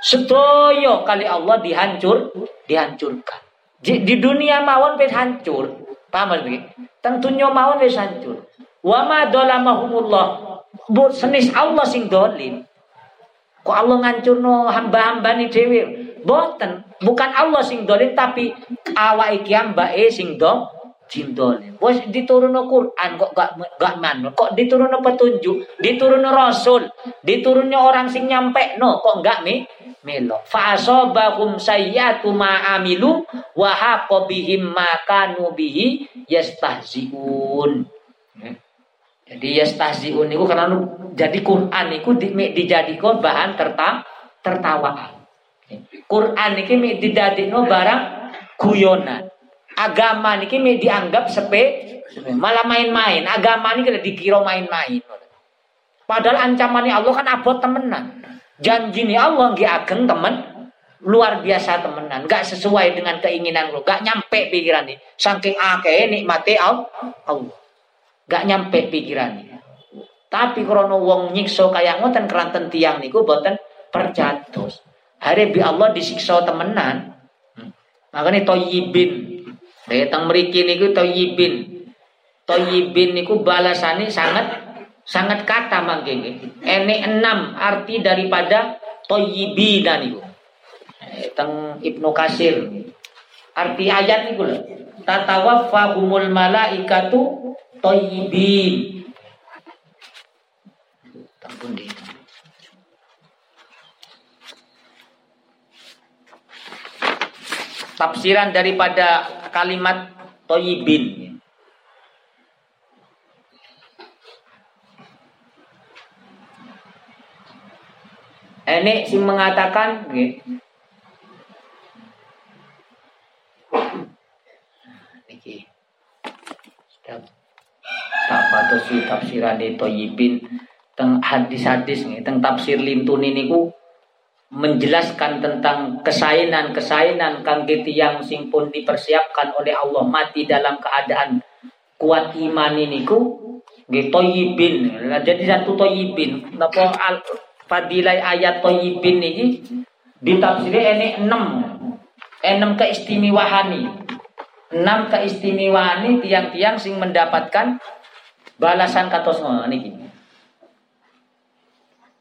sedoyo kali Allah dihancur, dihancurkan. Di, dunia mawon wis hancur. Paham lagi? Tentunya mawon wis hancur. Wa ma dolamahumullah. Senis Allah sing dolim. Kok Allah ngancurno hamba-hamba ni dewi? Boten. Bukan Allah sing dolim tapi awak iki mbake sing do cintolim. Wes diturunno Quran kok gak gak man. Kok diturunno petunjuk, diturunno rasul, diturunno orang sing nyampe no kok gak nih melo. Fa asabahum sayyatu ma amilu wa haqa bihim ma kanu bihi yastahziun. Jadi yastahziun niku karena jadi Quran niku di, dijadikan bahan terta tertawaan. Quran iki dijadikno barang guyonan agama niki dianggap sepe malah main-main. Agama ini kita dikira main-main. Padahal ancamannya Allah kan abot temenan. Janji nih Allah nggak ageng temen luar biasa temenan. Nggak sesuai dengan keinginan lo. Nggak nyampe pikiran nih saking akeh nikmati Allah. Nggak nyampe pikiran nih tapi krono wong nyikso kayak ngoten keranten tiang niku boten percatus hari bi Allah disiksa temenan. Makanya toyibin. Datang mriki niku toyibin. Toyibin niku balasane sangat sangat kata mangke Enek enam arti daripada toyibina niku. Teng Ibnu Kasir. Arti ayat niku lho. Tatawaffahumul malaikatu toyibin. Tampun di. tafsiran daripada kalimat toyibin. Ini si mengatakan niki tak patut si tafsiran toyibin. Teng hadis-hadis nih teng tafsir lintun ini ku menjelaskan tentang kesainan-kesainan kang yang sing pun dipersiapkan oleh Allah mati dalam keadaan kuat iman ini ku toyibin jadi satu toyibin napa al fadilai ayat toyibin ini ditafsiri ini enam enam keistimewaan ini enam keistimewaan ini tiang-tiang sing mendapatkan balasan katos ini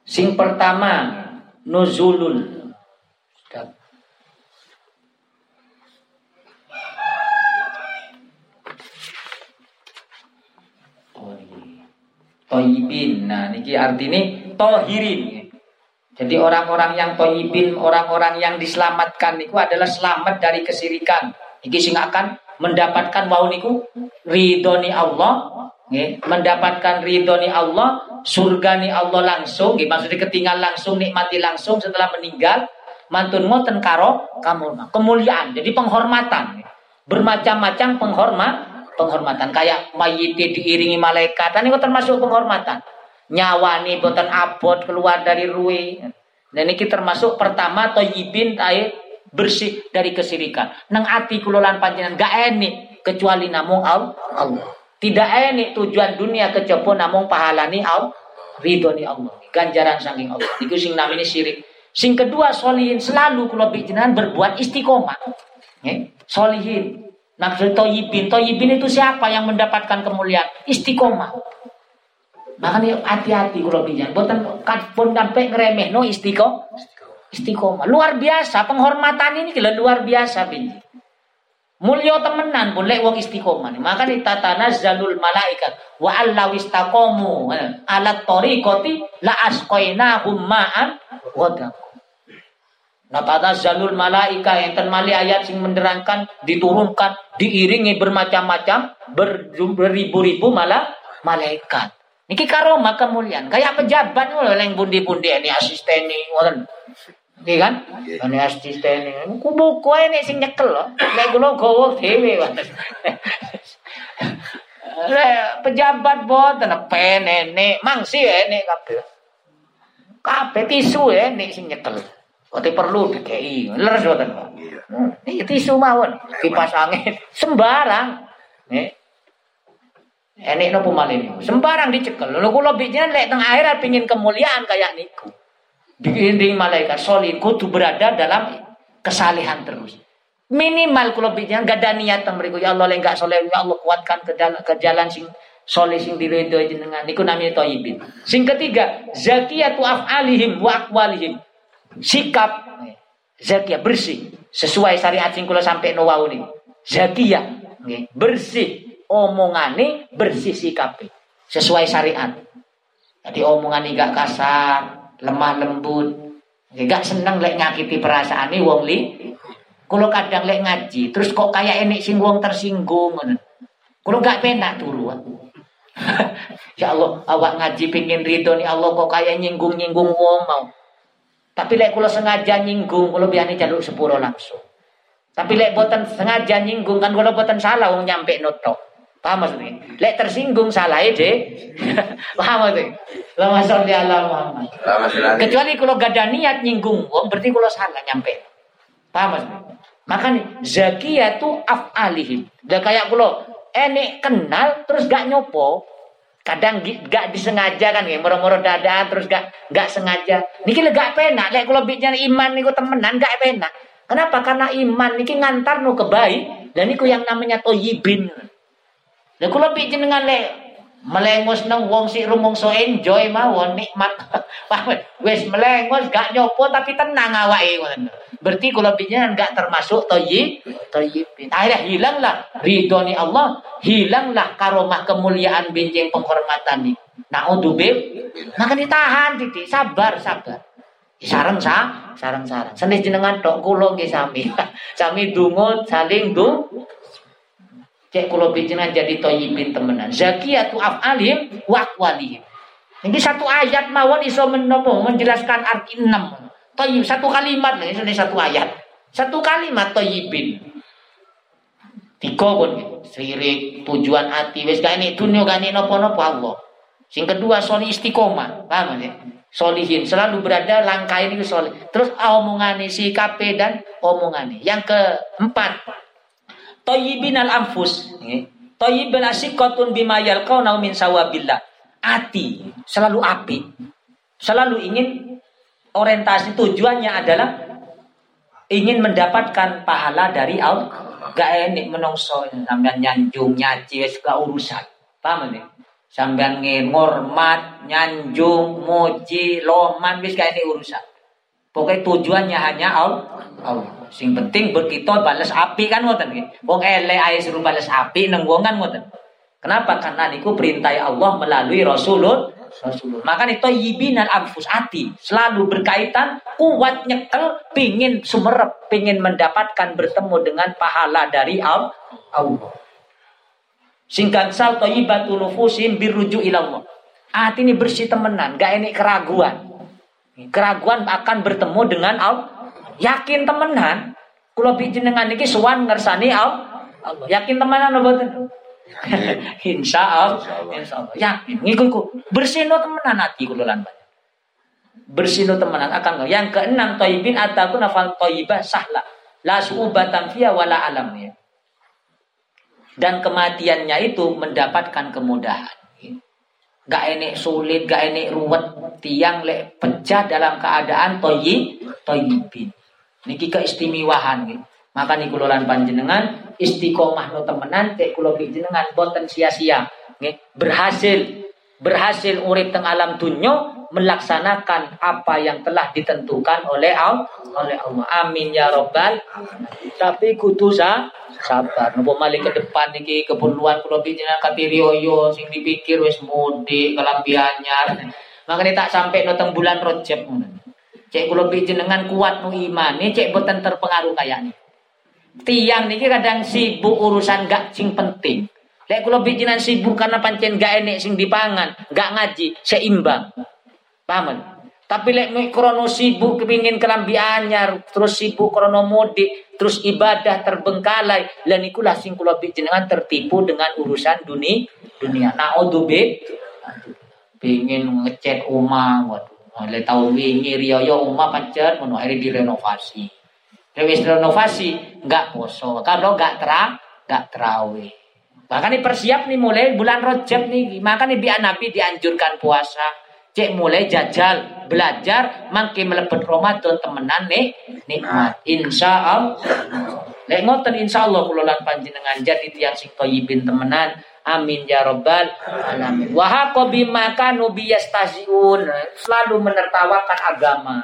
sing pertama nuzulul Toyibin. Nah, niki artinya tohirin. Jadi orang-orang yang toyibin, orang-orang yang diselamatkan niku adalah selamat dari kesirikan. Niki sing akan mendapatkan wau niku ridhoni Allah, nggih, mendapatkan ridhoni Allah surga ni Allah langsung, gitu. maksudnya ketinggal langsung, nikmati langsung setelah meninggal, mantun ngoten karo kamu kemuliaan, jadi penghormatan, bermacam-macam penghormat, penghormatan kayak mayit diiringi malaikat, ini termasuk penghormatan. Nyawa nih boten abot keluar dari ruwe. Dan ini termasuk pertama toyibin air bersih dari kesirikan. Nang ati kulolan panjenengan gak enik kecuali namung Allah. Tidak enik tujuan dunia kecoba namung pahalani Allah. Ridhoni Allah. Ganjaran saking Allah. Iku sing namanya syirik. Sing kedua solihin selalu kalau jenengan berbuat istiqomah. Eh? Solihin. Maksud toyibin. Toyibin itu siapa yang mendapatkan kemuliaan? Istiqomah. Makanya hati-hati kalau bijan. Bukan pun sampai ngeremeh no istiqomah. Istiqomah. Luar biasa. Penghormatan ini kira luar biasa. Bin. Mulya temenan pun lek wong istiqomah. Maka zalul malaikat. Wa allaw istaqamu ala tariqati la asqainahum ma'an Nah zalul malaika yang mali ayat sing menerangkan diturunkan diiringi bermacam-macam beribu-ribu malah malaikat. Niki karoma kemuliaan kayak pejabat ngono leng bundi-bundi ini asisten ini Nggih kan? Ane asisten ku buku nek sing nyekel lho. Nek kula gawa dhewe Lek pejabat boten pen enek, mangsi enek kabeh. Kabeh tisu enek sing nyekel. Kok perlu dikei. Leres boten, Pak. Iya. tisu mawon, kipas angin sembarang. Nih. Enek nopo malih Sembarang dicekel. Lho kula bijinan lek teng akhirat pengin kemuliaan kayak niku diiringi malaikat solid kudu berada dalam kesalihan terus. Minimal kalau bicara gak ada niat mereka ya Allah enggak soleh ya Allah kuatkan ke, dalam, ke jalan sing soleh sing diridho jenengan. Niku namanya toibin. Sing ketiga zakiyatu af'alihim wa aqwalihim. Sikap zakiyah bersih. Sesuai syariat sing kula sampai no wau zakiyah bersih. Omongane bersih sikap sesuai syariat. Jadi omongan gak kasar lemah lembut. Gak seneng lek nyakiti perasaan ini wong li. Kalau kadang lek ngaji, terus kok kayak ini sing wong tersinggung Kalau gak penak turu. ya Allah, awak ngaji pingin ridho nih Allah kok kayak nyinggung-nyinggung wong mau. Tapi lek kalau sengaja nyinggung, kalau biar jaluk sepuro langsung. Tapi lek boten sengaja nyinggung kan kalau boten salah wong nyampe notok. Paham maksudnya? Lek tersinggung salah deh. Paham maksudnya? Lama sholli ala Muhammad. Kecuali kalau gak ada niat nyinggung wong berarti kalau salah nyampe. Paham maksudnya? Makanya zakiyatu af'alihim. Udah kayak kalau enek kenal terus gak nyopo. Kadang gak disengaja kan ya, moro-moro dadaan terus gak gak sengaja. Niki gak penak. Lek kalau bicara iman niku temenan gak penak. Kenapa? Karena iman niki ngantar no kebaik dan niku yang namanya toyibin. Lah kula jenengan le melengos nang wong sik rumangsa enjoy mawon nikmat. Wis melengos gak nyopo tapi tenang awake ngoten. Berarti kula jenengan gak termasuk toyib toyibin. Akhirnya hilanglah ridhoni Allah, hilanglah karomah kemuliaan benjing penghormatan nih. Nah, untuk maka ditahan titik, sabar, sabar sarang sa sarang sarang senis jenengan tok kula nggih sami sami dungo saling du cek kula jenengan jadi toyibin temenan. Zakiyatu afalim wa aqwalihim. Ini satu ayat mawon iso menopo menjelaskan arti enam. Toyib satu kalimat ini satu ayat. Satu kalimat toyibin. Tiga pun sirik tujuan hati wes gak ini dunia gak ini nopo nopo Allah. Sing kedua soli istiqomah. Paham ya? Solihin selalu berada langkah ini solih terus omongane si KP dan omongane. Yang keempat toyibin al anfus toyibin asikotun bima yalqauna min sawabillah ati selalu api selalu ingin orientasi tujuannya adalah ingin mendapatkan pahala dari Allah gak enik menongso sampean nyanjung nyaci wis gak urusan paham nih sampean ngormat, nyanjung, muji, loman wis kayak ini urusan. Pokoknya tujuannya hanya Allah. Allah. Sing penting berkito balas api kan ngoten nggih. Wong ele ae suruh balas api nang wong kan ngoten. Kenapa? Karena niku perintah Allah melalui Rasulullah Rasulullah. Maka itu yibinal anfus ati selalu berkaitan kuat nyekel pingin sumerep pingin mendapatkan bertemu dengan pahala dari Allah. Singkat sal thayyibatu nufusim biruju ilallah. Hati ini bersih temenan, gak ini keraguan. Keraguan akan bertemu dengan Allah. Yakin temenan, kula jenengan niki sowan ngersani Allah. Yakin temenan apa boten? Insya Allah. Insya Allah. Yakin. Ngiku bersihno temenan hati kula lan Bersihno temenan akan yang keenam thayyibin ataku nafal thayyibah sahla. La su'ubatan fiya wala alam ya dan kematiannya itu mendapatkan kemudahan. Gak enek sulit, gak enek ruwet, tiang le pecah dalam keadaan toyi, toyibin. Niki keistimewaan gitu. Maka nih kulolan panjenengan istiqomah no temenan cek kulo jenengan boten sia-sia. Berhasil berhasil urip teng alam dunia melaksanakan apa yang telah ditentukan oleh Allah oleh Allah. Amin ya robbal. Tapi kudu sabar. Nopo malih ke depan niki keperluan kula jenengan katirioyo sing dipikir wis mudik kelambi anyar. Makanya tak sampai noteng bulan Rajab Cek kula jenengan kuat nu iman, ini cek boten terpengaruh kayak ini. Tiang niki kadang sibuk urusan gak sing penting. Lek kula jenengan sibuk karena pancen gak enek sing dipangan, gak ngaji, seimbang. Paham? Tapi lek krono sibuk kepingin kelambi anyar, terus sibuk krono mudik, terus ibadah terbengkalai, lan ikulah sing kula jenengan tertipu dengan urusan dunia. Dunia. Naudzubillah. Pingin ngecat rumah, waduh. Mulai tahu wingi riyo rumah pancet ngono akhirnya direnovasi. Lewis renovasi enggak poso. Kalau enggak terang, enggak terawih. Bahkan persiap nih mulai bulan Rajab nih, makanya biar Nabi dianjurkan puasa cek mulai jajal belajar makin melebet Ramadan temenan nih nikmat insya Allah lek ngoten insya Allah kulolan panjenengan jadi tiang sing toyibin temenan amin ya robbal alamin. Wahako bima kanu biyastaziun selalu menertawakan agama.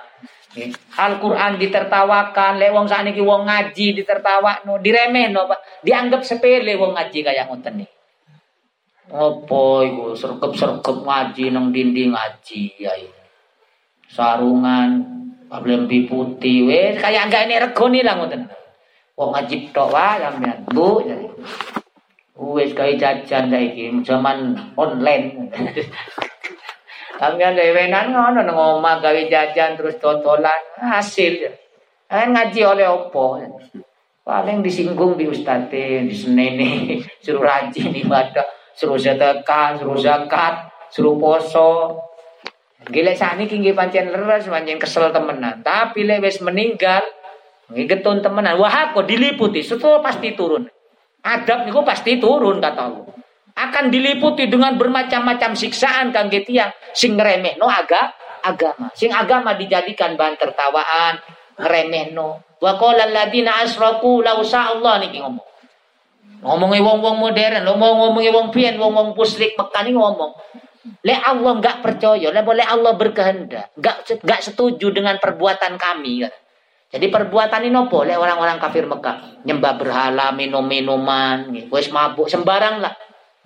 Al-Quran ditertawakan, lek wong sakniki wong ngaji ditertawakno, diremehno, dianggap sepele wong ngaji kayak ngoten nih. Apa iku? Serkep-serkep ngaji nang dinding ngaji ya Sarungan lembi putih. Wes kayak enggak ini regoni lah ngoten. Wong ngaji tok wae sampean. Bu ya. Wes gawe jajan saiki zaman online. Sampeyan gawe wenan ngono nang omah gawe jajan terus totolan hasil. Kan ngaji oleh opo? Paling disinggung di ustate, di senene, suruh rajin ibadah suruh sedekah, suruh zakat, suruh poso. Gile saat ini tinggi pancen leres, pancen kesel temenan. Tapi lek wis meninggal, getun temenan. Wah kok diliputi, setelah pasti turun. Adab niku pasti turun kata Allah. Akan diliputi dengan bermacam-macam siksaan kang tiang sing remeh no aga agama. Sing agama dijadikan bahan tertawaan, remehno. Wa qala alladziina asraku law Allah niki ngomong. Ngomongi wong-wong modern, ngomong-ngomongi wong pian, wong-wong musyrik Mekah ni ngomong. Le Allah enggak percaya, le boleh Allah berkehendak, enggak enggak setuju dengan perbuatan kami. Jadi perbuatan ini nopo le orang-orang kafir Mekah, nyembah berhala, minum minuman, wis mabuk sembarang lah.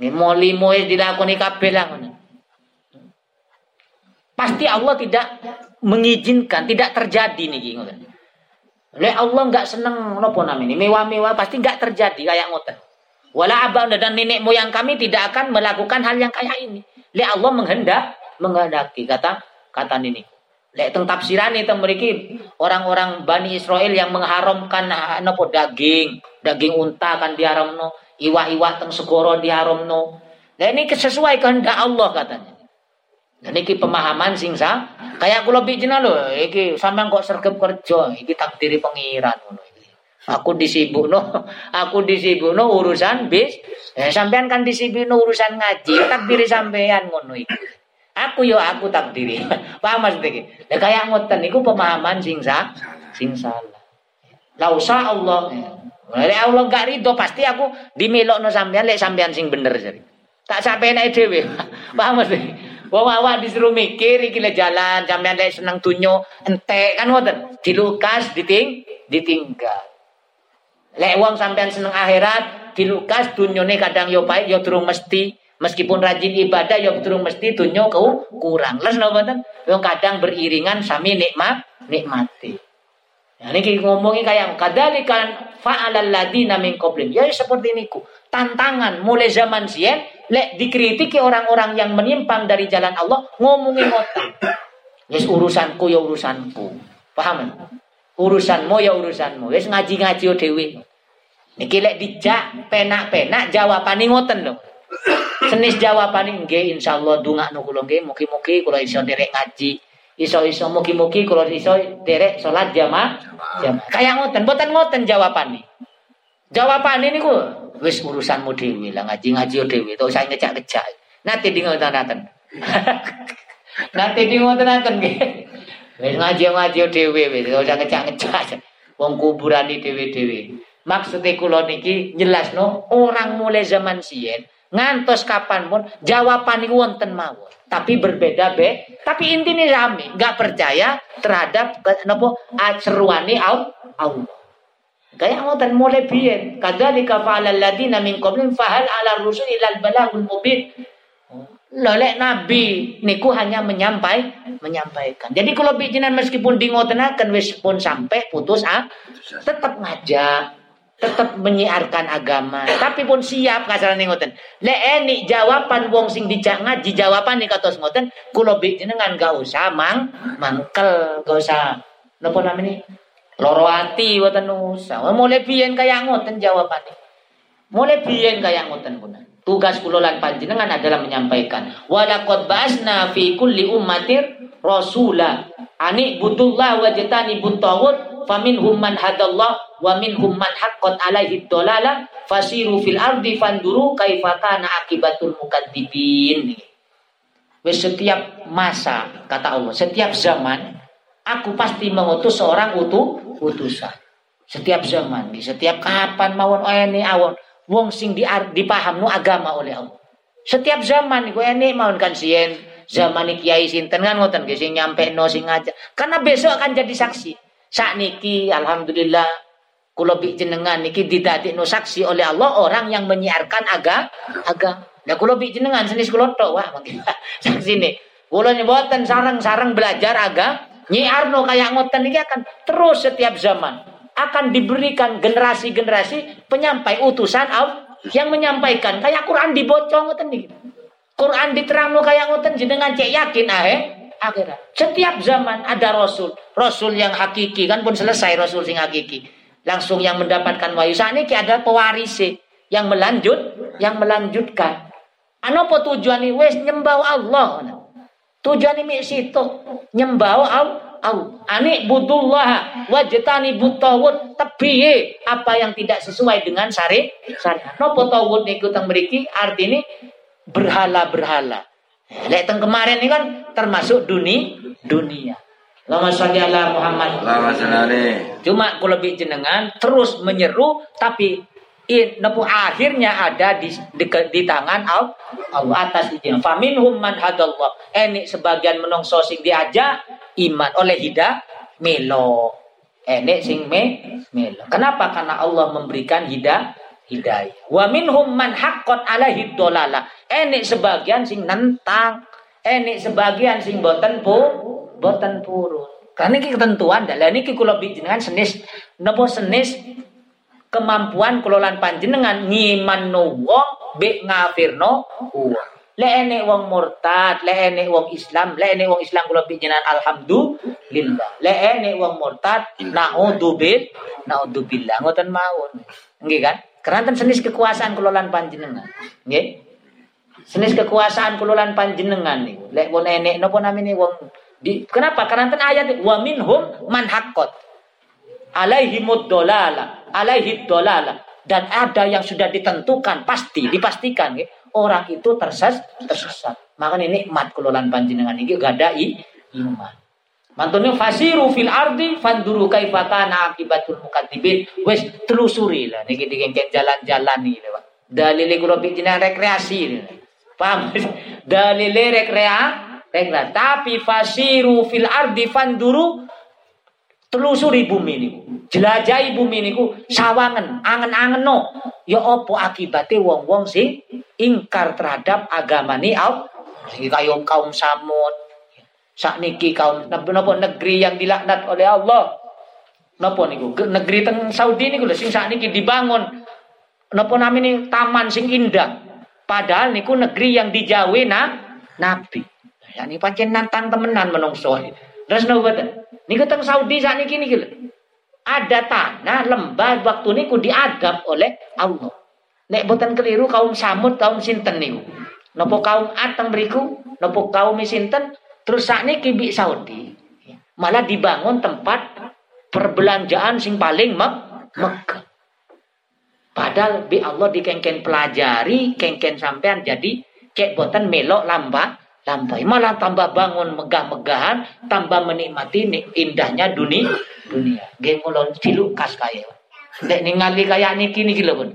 Molimo wis dilakoni kabeh lah Pasti Allah tidak mengizinkan, tidak terjadi nih ngoten. Le Allah nggak seneng nopo namanya mewah-mewah pasti nggak terjadi kayak ngoten. Wala abang dan nenek moyang kami tidak akan melakukan hal yang kayak ini. Le Allah menghendak, menghendaki kata kata ini. Le teng tafsiran itu memiliki orang-orang Bani Israel yang mengharamkan ah, nopo daging, daging unta kan diharamno, iwah-iwah teng segoro diharamno. Dan ini sesuai kehendak Allah katanya. Dan ini pemahaman sing sah. Kayak kula bijina lho, iki sampean kok sergap kerja, iki takdiri pengiran. Aku disibukno, aku disibukno urusan bis. Eh sampean kan disibukno urusan ngaji, takdiri sampean ngono. Aku yo aku takdiri. Paham maksud iki? Lah kayak ngoten niku pemahaman sing sah, sing salah. La usah Allah. Lek Allah gak rido pasti aku dimelokno sampean lek sampean sing bener jadi. Tak sampai naik dhewe. Paham maksud Wong awak disuruh mikir iki jalan, sampean lek seneng dunyo entek kan ngoten. Dilukas diting ditinggal. Lek wong sampean seneng akhirat, dilukas dunyone kadang yo pahit yo durung mesti meskipun rajin ibadah yo durung mesti dunyo kau kurang. Les napa mboten? Wong kadang beriringan sami nikmat nikmati. Nah, ini ngomongin kayak kadalikan fa'alal ladina min qablim. Ya seperti niku. Tantangan mulai zaman sien lek dikritiki orang-orang yang menyimpang dari jalan Allah ngomongin otak. Wis urusanku ya urusanku. Paham? Urusanmu ya urusanmu. Wis ngaji-ngaji dhewe. Niki lek dijak penak-penak jawabane ngoten lho. Senis jawabane nggih insyaallah dongakno kula nggih mugi-mugi kula iso derek ngaji. Iso-iso mugi-mugi kula iso derek salat jamaah. Jamaah. Kayak ngoten, mboten ngoten jawabane. Jawabane niku wis urusanmu dhewe lah ngaji-ngaji dhewe to saya ngejak-ngejak. Nanti di ngoten-ngoten. Nanti di ngoten-ngoten nggih. Wis ngaji-ngaji dhewe wis ora ngejak-ngejak. Wong kuburan dhewe-dhewe. Maksudnya kula niki jelasno orang mulai zaman sien ngantos kapan pun jawaban ini wonten mawon tapi berbeda be tapi intinya rame nggak percaya terhadap nopo seruani Allah Kaya ngoten mulai biyen. Kadzalika fa'alal ladina min qablihim fahal 'ala rusul ilal balagul mubin. Lolek Nabi niku hanya menyampai menyampaikan. Jadi kalau bijinan meskipun di ngotenaken wis pun sampai putus ah tetap ngajak, tetap menyiarkan agama. Tapi pun siap kasarane ngoten. Lek eni jawaban wong sing dijak ngaji jawaban nih katos ngoten, kula bijinan gak usah mang mangkel, gak usah napa namanya Loro ati wonten nusa. Mulai biyen kaya ngoten jawabane. Mulai biyen kaya ngoten pun. Tugas kula lan panjenengan adalah menyampaikan walaqad ba'asna fi kulli ummatir rasula ani budullah wa jatani butawud faminhum man hadallah wa minhum man haqqat alaihi dolalah fasiru fil ardi fanduru kaifa kana akibatul mukadzibin. Wis setiap masa kata Allah, setiap zaman aku pasti mengutus seorang utuh utusan. Setiap zaman, di setiap kapan mawon ini awon wong sing di dipaham nu agama oleh Allah. Setiap zaman iku ini mawon kan sien zaman kiai sinten kan ngoten sing nyampe no sing ngajak. Karena besok akan jadi saksi. Saat niki alhamdulillah kula bi jenengan niki didadekno saksi oleh Allah orang yang menyiarkan aga aga. Nah kula bi jenengan senis kula tok wah saksi nih. Kula nyebutan sarang-sarang belajar aga Nyi Arno kayak ngoten ini akan terus setiap zaman akan diberikan generasi-generasi penyampai utusan yang menyampaikan kayak Quran dibocong ngoten niki. Quran diterangno kayak ngoten jenengan cek yakin ahe akhirat. Setiap zaman ada rasul, rasul yang hakiki kan pun selesai rasul sing hakiki. Langsung yang mendapatkan wahyu. Ini ada pewaris yang melanjut, yang melanjutkan. Ano apa tujuan ini? Wes nyembah Allah. Tujuan ini situ nyembah Allah. Ani budullah wajtani butawud tebiye apa yang tidak sesuai dengan syari syariat. Nopo tawud niku teng mriki artine berhala-berhala. Lek teng kemarin ini kan termasuk dunia dunia. Lama sholli ala Muhammad. Cuma kalau lebih jenengan terus menyeru tapi nepu akhirnya ada di, di, di tangan Allah, Allah atas izin. Faminhum man hadallah. Ini sebagian menungso sing diajak iman oleh hidayah melo. Ini sing me melo. Kenapa? Karena Allah memberikan hidayah hidayah. Wa minhum man haqqat alaihi dolala. Ini sebagian sing nentang. Ini sebagian sing boten pu boten purun. Karena ini ketentuan dalam ini kula jenengan senis napa senis kemampuan kelolaan panjenengan ngiman no wong be ngafirno wong. Le ene wong murtad, le ene wong Islam, le ene wong Islam kula jenengan alhamdulillah. Le ene wong murtad naudzubil naudzubillah ngoten mawon. Nggih kan? Karena senis kekuasaan kelolaan panjenengan. Nggih. Senis kekuasaan kelolaan panjenengan niku. Lek wong enek napa namine wong di, kenapa? Karena ayat wa minhum man haqqat alaihimud dolala, alaihi dolala. Dan ada yang sudah ditentukan pasti, dipastikan ya, orang itu tersesat, tersesat. Maka ini nikmat kelolaan panjenengan ini gak ada iman. Mantunya fasiru fil ardi fanduru kaifa kana akibatul mukadzibin. Wes telusuri lah niki dikengken jalan-jalan nih Pak. Dalile kula jenengan rekreasi. Paham? Dalile rekreasi Regla. Tapi fasiru fil ardi fanduru telusuri bumi ini. Jelajahi bumi ini ku sawangan, angen-angen no. Ya opo akibatnya wong-wong sing ingkar terhadap agama ni au. Kayak kaum samud. Sak niki kaum napa negeri yang dilaknat oleh Allah. Napa niku? Negeri teng Saudi niku lho sing sak niki dibangun napa namanya taman sing indah. Padahal niku negeri yang dijawe na nabi. Ya ini pancen nantang temenan menungso. Terus nopo Niku teng Saudi saat ini niki Ada tanah lembah waktu niku diadab oleh Allah. Nek boten keliru kaum Samud kaum sinten niku. Nopo kaum Ateng beriku, nopo kaum sinten terus saat ini kibi Saudi. Malah dibangun tempat perbelanjaan sing paling mek megah. Padahal bi Allah dikengken pelajari, kengken sampean jadi cek boten melok lambah lampai malah tambah bangun megah-megahan tambah menikmati indahnya dunia dunia geng ulon dilukas kaya dek ningali kaya niki niki lho pun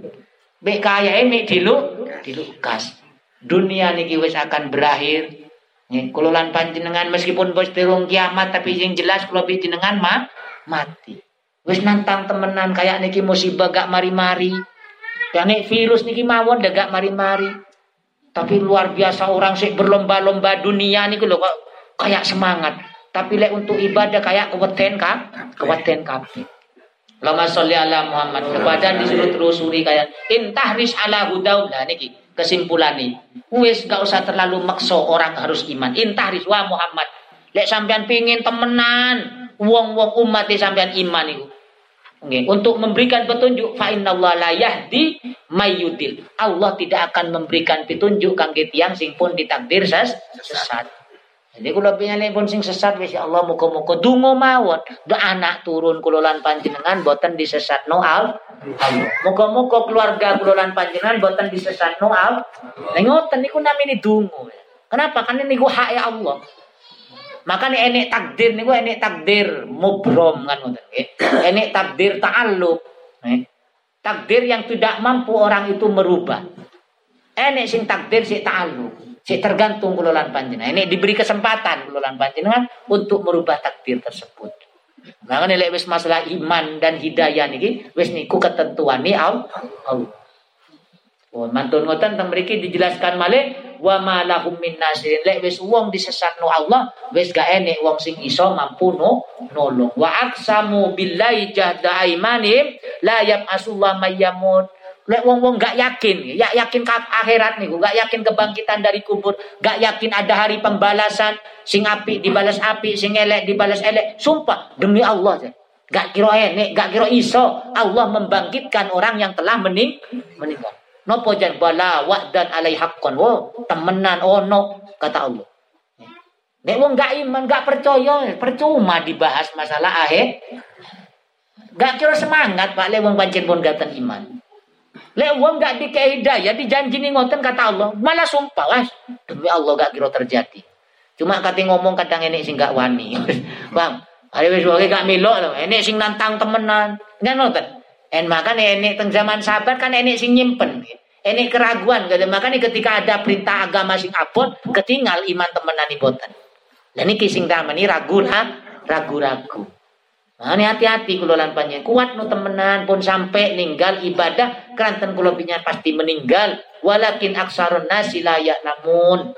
be kaya ini dilu dilukas dunia niki wis akan berakhir Nih, panjenengan meskipun bos terung kiamat tapi yang jelas kalau panjenengan mah mati. Wis nantang temenan kayak niki musibah gak mari-mari. Nek virus niki mawon gak mari-mari. Tapi luar biasa orang sih berlomba-lomba dunia nih loh kok kayak semangat. Tapi lek untuk ibadah kayak keweten kah? Keweten kafe. Lama sholli ala Muhammad kepada disuruh terusuri kayak intahris ala hudau nah niki kesimpulan nih. Wes gak usah terlalu makso orang harus iman. Intahris wa Muhammad. Lek sampean pingin temenan wong-wong umat sampean iman itu. Okay. Untuk memberikan petunjuk fa Allah la yahdi mayyudil. Allah tidak akan memberikan petunjuk kangge tiyang sing pun ditakdir ses sesat. Jadi kula pengen pun sing sesat wis ya Allah muga-muga donga mawon. Do anak turun kula lan panjenengan boten disesatno al. Muga-muga keluarga kula lan panjenengan boten disesatno al. Ngoten niku namine donga. Kenapa? Karena niku hak ya Allah. Maka ini enek takdir niku enek takdir mubrom kan ngoten nggih. Enek takdir ta'alluq. Eh. Takdir yang tidak mampu orang itu merubah. Enek sing takdir si ta'alluq. Si tergantung kulolan panjenengan. Ini diberi kesempatan kulolan panjenengan untuk merubah takdir tersebut. Maka nilai wis masalah iman dan hidayah niki wis niku ketentuan ni Allah. Oh, mantun ngoten teng mriki dijelaskan malih wa ma lahum min nasirin. Lek wis wong disesatno Allah wis gak enek wong sing iso mampu no nolong. Wa aksamu billahi jahda aimanihim la yab'asullah mayyamut lek wong-wong gak yakin ya yakin ke akhirat nih gak yakin kebangkitan dari kubur gak yakin ada hari pembalasan sing api dibalas api sing elek dibalas elek. Sumpah demi Allah gak kira enek gak kira iso. Allah membangkitkan orang yang telah mening meninggal Nopo jan bala dan alai haqqan. Oh, temenan ono kata Allah. Nek wong gak iman, gak percaya, percuma dibahas masalah akhir. Gak kira semangat Pak lek wong pancen pun gaten iman. Lek wong gak dikei hidayah dijanji ngoten kata Allah, malah sumpah lah demi Allah gak kira terjadi. Cuma kate ngomong kadang enek sing gak wani. Bang, ada wis gak milok lho. Enek sing nantang temenan. Kan ngoten. En makan enek teng zaman sahabat kan enek sing nyimpen. Enek keraguan, makanya ketika ada perintah agama sing abot, ketinggal iman temenan iboten. Dan ini sing ini ragu ragu-ragu. Nah, ini hati-hati kulolan panjang. Kuat no temenan pun sampai ninggal ibadah keranten kulo pasti meninggal. Walakin aksarun nasi layak namun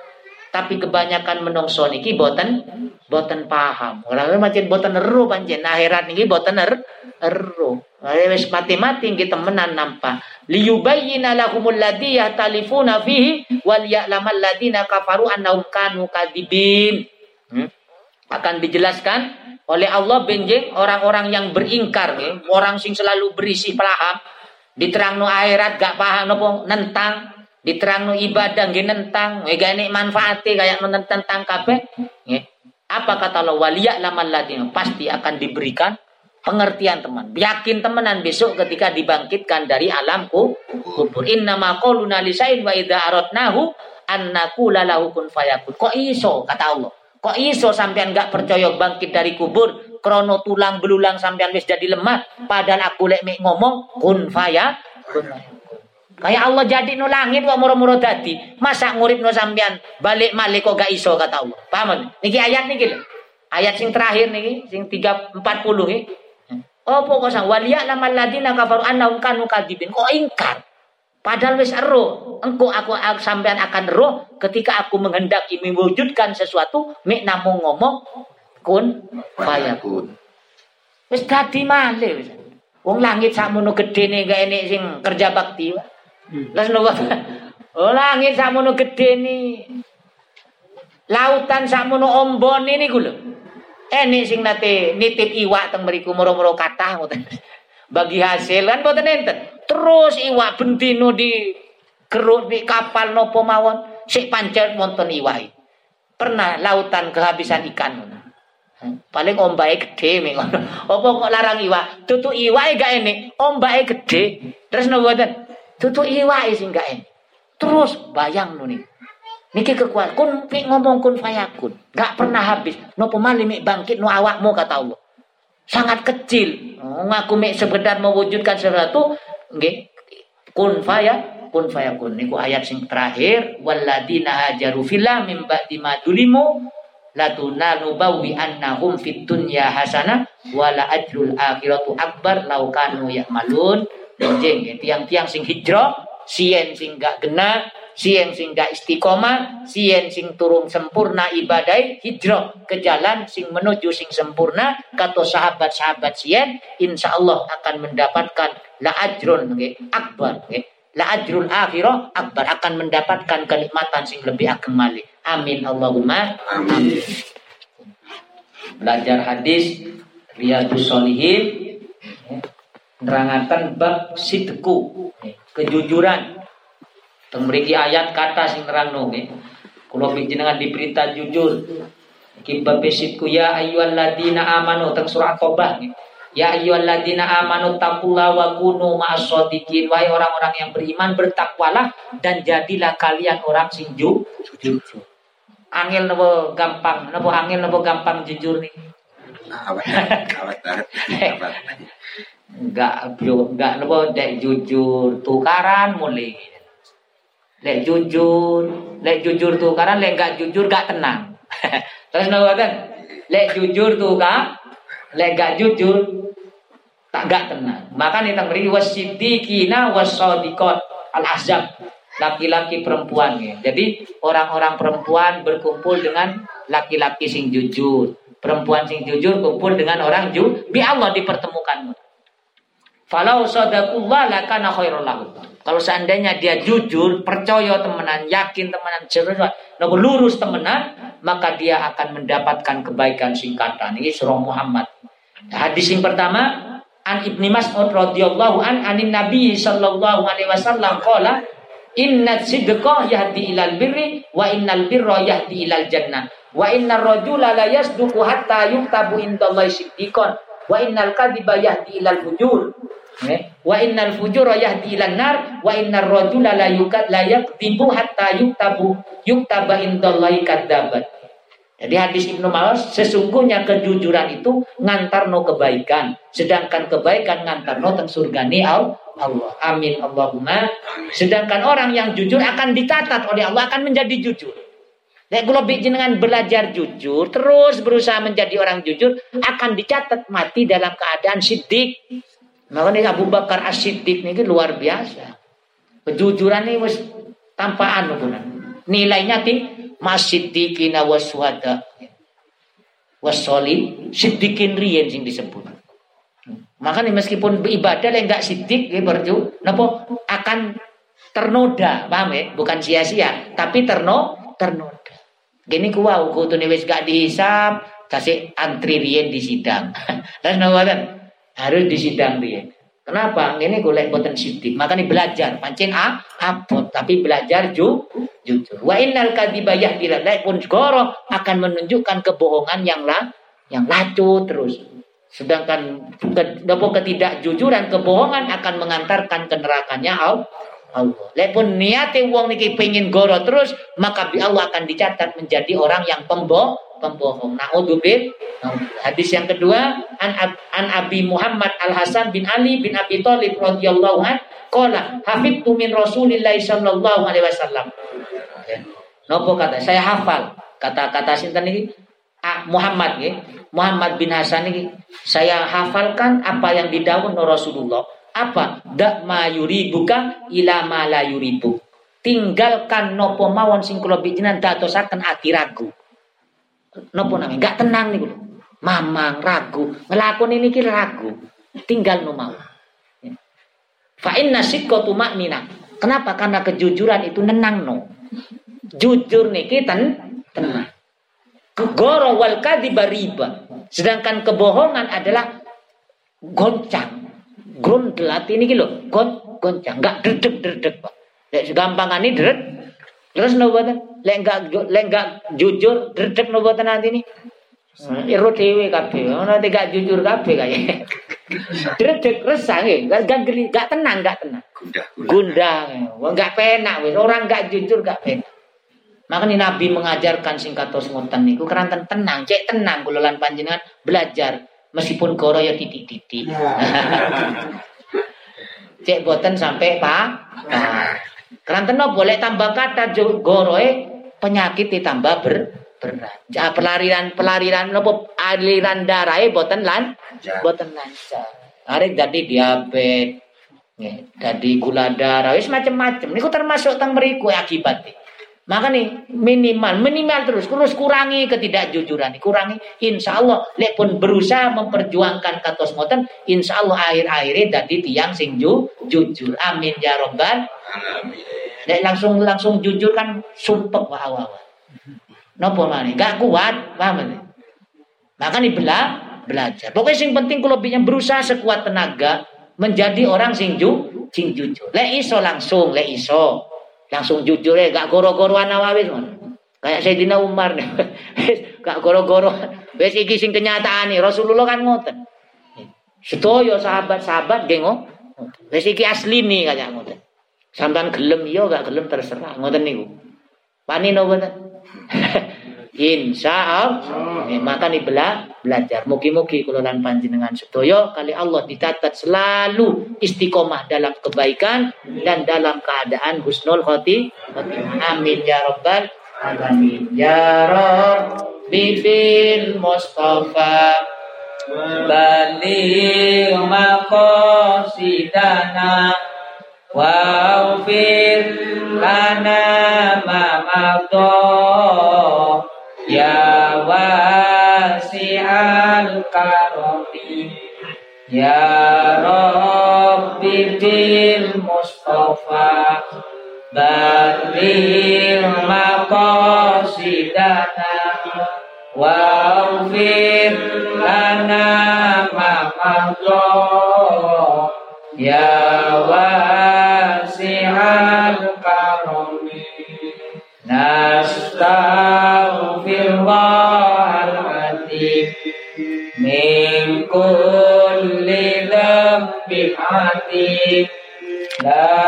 tapi kebanyakan menungso niki boten boten paham. Orang macam boten eru panjen akhirat niki boten er eru. Wis mati-mati kita menan nampak. Liyubayyina lahumul ladzi yahtalifuna fihi wal ya'lamal ladzina kafaru annahum kanu kadibin. Hmm? Akan dijelaskan oleh Allah benjing orang-orang yang beringkar orang sing selalu berisi paham diterangno akhirat gak paham nopo nentang diterangno ibadah nggih nentang. Nggih manfaate kayak menentang kabeh. Nggih. Apa kata Allah? Waliya lamal ladina. Pasti akan diberikan pengertian teman. Yakin temenan besok ketika dibangkitkan dari alam kubur. Inna ma quluna lisain wa idza aradnahu an naqula lahu kun fayakun. Kok iso? Kata Allah. Kok iso sampean gak percaya bangkit dari kubur krono tulang belulang sampean wis jadi lemah padahal aku lek ngomong kun faya kun faya Kayak Allah jadi no langit kok muro-muro dadi. Masa ngurip no sampean balik malik kok gak iso kata Allah. Paham? Niki ayat niki lho. Ayat sing terakhir niki sing 340 niki. Oh pokok sang waliya lamal ladina kafaru annahum kanu kadibin. Kok ingkar? Padahal wis ero. Engko aku, aku sampean akan roh ketika aku menghendaki mewujudkan sesuatu mek namung ngomong kun fayakun. Wis dadi malih wis. Wong langit sakmono gedene gak enek sing kerja bakti. Terus nopo? Oh langit sakmono gede nih. Lautan sakmono ombon ini lho. Enek sing nate nitip iwak teng mriku moro-moro kathah ngoten. Bagi hasil kan boten enten. Terus iwak bentino di keruk di kapal nopo mawon sik pancet wonten iwak. Pernah lautan kehabisan ikan. Paling ombake gede mek Apa kok larang iwak? Tutu iwake gak enek, ombake gede. Terus nopo? Tutu iwai sing gak enak. Terus bayang nih. Niki kekuatan kun ngomong kun fayakun. Gak pernah habis. No pemali mik bangkit no awakmu kata Allah. Sangat kecil. Oh, ngaku mik sekedar mewujudkan sesuatu. Nggih. Kun faya kun fayakun. Niku ayat sing terakhir. Walladina hajaru fillah min ba'di ma bawi annahum fit dunya hasanah wala ajrul akhiratu akbar laukanu ya'malun benjing tiang-tiang sing hijrah sien sing gak gena sien sing gak istiqomah sien sing turun sempurna ibadah hijrah ke jalan sing menuju sing sempurna kata sahabat-sahabat sien insya Allah akan mendapatkan la ajrun okay, akbar okay. la ajrul akhirah akbar akan mendapatkan kenikmatan sing lebih ageng malih. Amin Allahumma. Amin. Belajar hadis riyadus solihin nerangaken bab sidku kejujuran. Teng mriki ayat kata sing nerangno nggih kula panjenengan diperintah jujur. Iki bab sidku ya ayyuhalladzina amanu teng surah Thaubah nggih ya ayyuhalladzina amanu taqullaha wa kunu ma'as-shadiqin wahai orang-orang yang beriman bertakwalah dan jadilah kalian orang sing jujur. Angel nopo gampang nopo angel nopo gampang jujur nih awet awet awet Enggak enggak nopo dek jujur tukaran mulai. Lek jujur, lek jujur tukaran, lek enggak jujur gak tenang. Terus nopo kan? Lek jujur tuh lek enggak jujur tak gak tenang. Maka nih tang beri wasidikina wasodikot al azab laki-laki perempuan ya. Jadi orang-orang perempuan berkumpul dengan laki-laki sing jujur. Perempuan sing jujur kumpul dengan orang jujur. Bi Allah dipertemukan. Falau sadakullah lakana khairul lahu. Kalau seandainya dia jujur, percaya temenan, yakin temenan, serius, lurus temenan, maka dia akan mendapatkan kebaikan singkatan. Ini surah Muhammad. Hadis yang pertama, an Ibni Mas'ud radhiyallahu an anin Nabi sallallahu alaihi wasallam qala inna sidqa yahdi ilal birri wa innal birra yahdi ilal jannah wa innar rajula la yasduqu hatta yuktabu indallahi siddiqan wa innal kadhiba yahdi ilal fujur Wa innal fujura yahdi ilan nar wa innar rajula la yukat la yakdibu hatta yuktabu yuktaba indallahi kadzabat. Jadi hadis Ibnu Mawas sesungguhnya kejujuran itu ngantar no kebaikan, sedangkan kebaikan ngantar no teng surgani Allah. Amin Allahumma. Sedangkan orang yang jujur akan dicatat oleh Allah akan menjadi jujur. Nek kula jenengan belajar jujur, terus berusaha menjadi orang jujur, akan dicatat mati dalam keadaan siddiq. Makanya Abu Bakar As-Siddiq ini luar biasa. Kejujuran ini wis tanpa anu Nilainya ti masiddiqina waswada wasoli siddiqin riyen sing disebut. Makanya meskipun ibadah yang enggak siddiq ya berarti napa? Akan ternoda paham ya bukan sia-sia tapi terno ternoda gini ku wow kutune wis gak dihisap kasih antri riyen di sidang dan harus di sidang riyen Kenapa? Ini golek boten sidik. Makanya belajar. Pancen a abot tapi belajar ju jujur. Wa innal kadziba yahdil pun goro akan menunjukkan kebohongan yang lah yang lacu terus. Sedangkan ke, ketidakjujuran kebohongan akan mengantarkan ke nerakanya Allah. Allah. pun niate wong niki pengen goro terus, maka bi Allah akan dicatat menjadi orang yang pembohong pembohong. Naudzubil. Hadis yang kedua an, an Abi Muhammad Al Hasan bin Ali bin Abi Thalib radhiyallahu an qala hafidtu min Rasulillah sallallahu alaihi wasallam. Nopo kata saya hafal kata-kata sinten ini ah, Muhammad ya. Muhammad bin Hasan ini saya hafalkan apa yang didawuh Rasulullah. Apa? Dak ma yuribuka ila ma la yuribu. Tinggalkan nopo mawon sing kula bijinan dadosaken ati ragu. Nopo nami gak tenang nih mamang ragu. Ngelakon ini kira ragu. Tinggal no mau fa inna sikkotu maknina kenapa? Karena kejujuran itu nenang no. Jujur nih kita tenang. Goro wal riba. Sedangkan kebohongan adalah goncang grundelat ini gitu gon goncang nggak dredeg dredeg pak gampangan ini dredeg terus nopo lek enggak lek enggak jujur dredeg no boten nanti ini hmm. Iro dewe kabeh, ono gak jujur kabeh kaya. Dredeg resah nggih, gak gak tenang, gak tenang. Gundah. Gundah. Enggak penak wis, orang gak jujur gak penak. Makanya Nabi mengajarkan singkatos ngoten niku keranten tenang, cek tenang kula lan panjenengan belajar meskipun goro ya titik-titik. cek boten sampai Pak. Nah. Keranten boleh tambah kata goroe penyakit ditambah ber berat. Ja, pelarian pelarian nopo aliran darah boten lan boten lancar. Arek jadi diabetes, jadi gula darah, wis macam-macam. Niku termasuk teng mriku akibatnya. Maka nih minimal, minimal terus, terus kurangi ketidakjujuran, kurangi. Insya Allah, lek pun berusaha memperjuangkan katos moten, insya Allah akhir-akhirnya jadi tiang sing ju, jujur. Amin ya robbal. Lek langsung langsung jujur kan sumpek wa awal. Nopo mana? Gak kuat, paham nih? Maka nih bela, belajar. Pokoknya sing penting kalau berusaha sekuat tenaga menjadi orang sing ju, sing jujur. Lek iso langsung, lek iso langsung jujur ya gak goro-goro awis kayak Sayyidina Umar. Nih gak goro-goro wes iki sing kenyataan nih Rasulullah kan ngoten. Sedoyo sahabat-sahabat gengo wes iki asli nih kayak ngoten. Sampean gelem yo gak gelem terserah ngoten niku. Pani no boten Insya Allah. Eh, maka nih bela, belajar. Mugi-mugi lan panjenengan sedoyo kali Allah dicatat selalu istiqomah dalam kebaikan dan dalam keadaan husnul khoti. Amin ya rabbal alamin. Ya Rabbi fil Mustafa bali maqasidana wa fir lana ma karami Ya Rabbi bil Mustafa atim La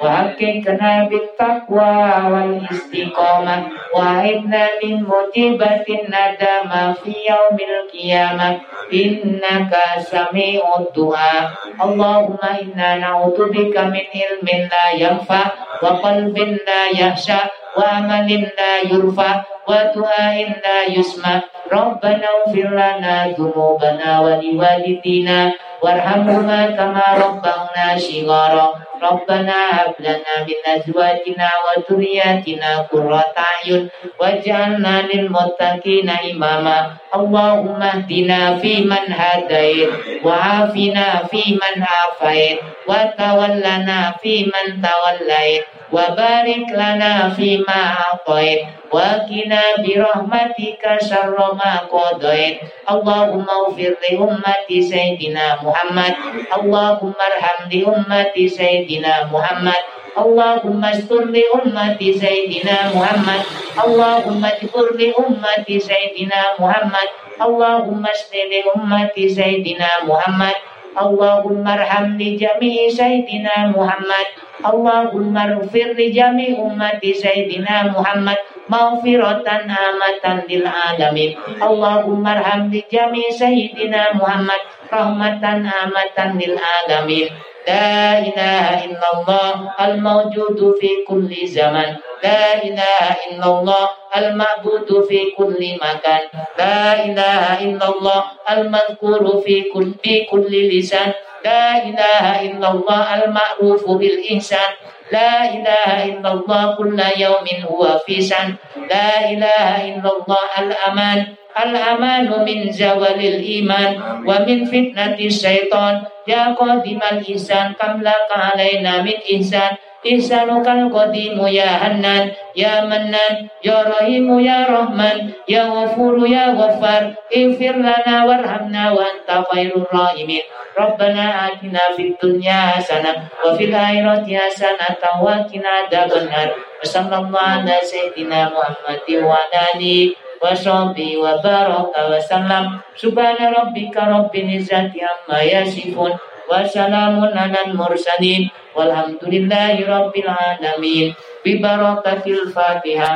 وحققنا بالتقوى والاستقامة وعدنا من مجيبة الندامة في يوم القيامة إنك سميع الدعاء اللهم إنا نعوذ بك من علم لا ينفع وقلب لا يخشى wa amalin la yurfa wa du'ain la yusma. Rabbana ufir lana dhunubana wa liwalidina warhamhuma kama rabbana shighara. Rabbana hab lana min azwajina wa dhurriyyatina qurrata ayun waj'alna lil muttaqina imama. Allahumma hdina fi man hadait wa hafina fi man afait wa tawallana fi man tawallait وبارك لنا فيما أعطيت وقنا برحمتك شر ما قضيت اللهم اغفر لأمة سيدنا محمد اللهم ارحم لأمة سيدنا محمد اللهم استر لأمة سيدنا محمد اللهم اجبر لأمة سيدنا محمد اللهم اشف لأمة سيدنا محمد اللهم ارحم لجميع سيدنا محمد اللهم اغفر لجميع أمة سيدنا محمد مغفرة عامة للعالمين اللهم ارحم لجميع سيدنا محمد رحمة عامة للعالمين لا إله إلا الله الموجود في كل زمن. لا إله إلا الله المعبود في كل مكان. لا إله إلا الله المذكور في كل في كل لسان. لا إله إلا الله المعروف بالإحسان. لا إله إلا الله كل يوم هو في شأن. لا إله إلا الله الأمان. Al-amanu min zawalil iman wa min fitnati syaitan. Ya qadimal ihsan kamla laka alaina min ihsan. Ihsanukal qadimu ya hannan ya mannan ya rahimu ya rahman ya ghafuru ya wafar. ighfir lana warhamna wa anta khairur rahimin. Rabbana atina fid dunya hasanah wa fil akhirati hasanah wa qina adzabannar wa sallallahu ala sayyidina Muhammadin wa alihi وصحبه وبارك وسلم سبحان ربك رب العزة عما يصفون وسلام على المرسلين والحمد لله رب العالمين ببركة الفاتحة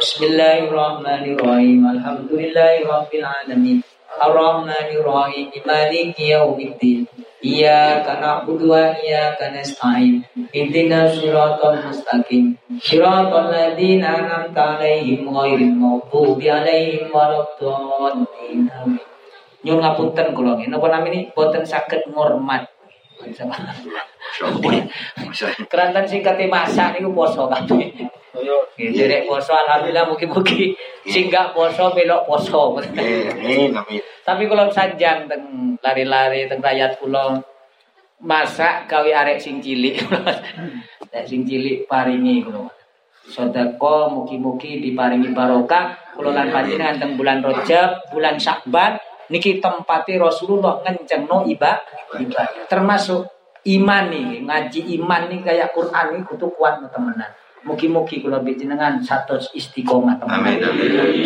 بسم الله الرحمن الرحيم الحمد لله رب العالمين الرحمن الرحيم مالك يوم الدين Iyyaka na'budu wa iyyaka nasta'in. Ihdinas shiratal mustaqim. Shiratal ladzina an'amta 'alaihim ghairil maghdubi 'alaihim waladdallin. Nyuwun ngapunten kula nggih. Napa nami boten sakit ngormat Kerantan sing kate masak niku poso kabeh. Derek poso alhamdulillah mugi-mugi sing gak poso melok poso. Tapi kalau sanjang teng lari-lari teng rakyat kula masak gawe arek sing cilik. Nek sing cilik paringi kula. Sedekah mugi-mugi diparingi barokah kula lan panjenengan teng bulan Rajab, bulan Syakban niki tempati Rasulullah ngencengno ibadah termasuk iman nih ngaji iman nih kayak Quran nih kudu kuat temenan Mugi-mugi kula jenengan satu istiqomah teman.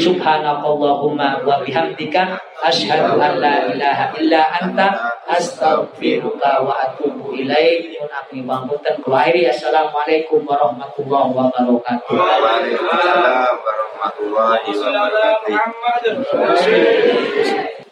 Subhanakallahumma wa bihamdika asyhadu an la ilaha illa anta astaghfiruka wa atubu ilaik. Nyuwun abdi pangapunten kula akhiri assalamualaikum warahmatullahi wabarakatuh. Waalaikumsalam warahmatullahi wabarakatuh.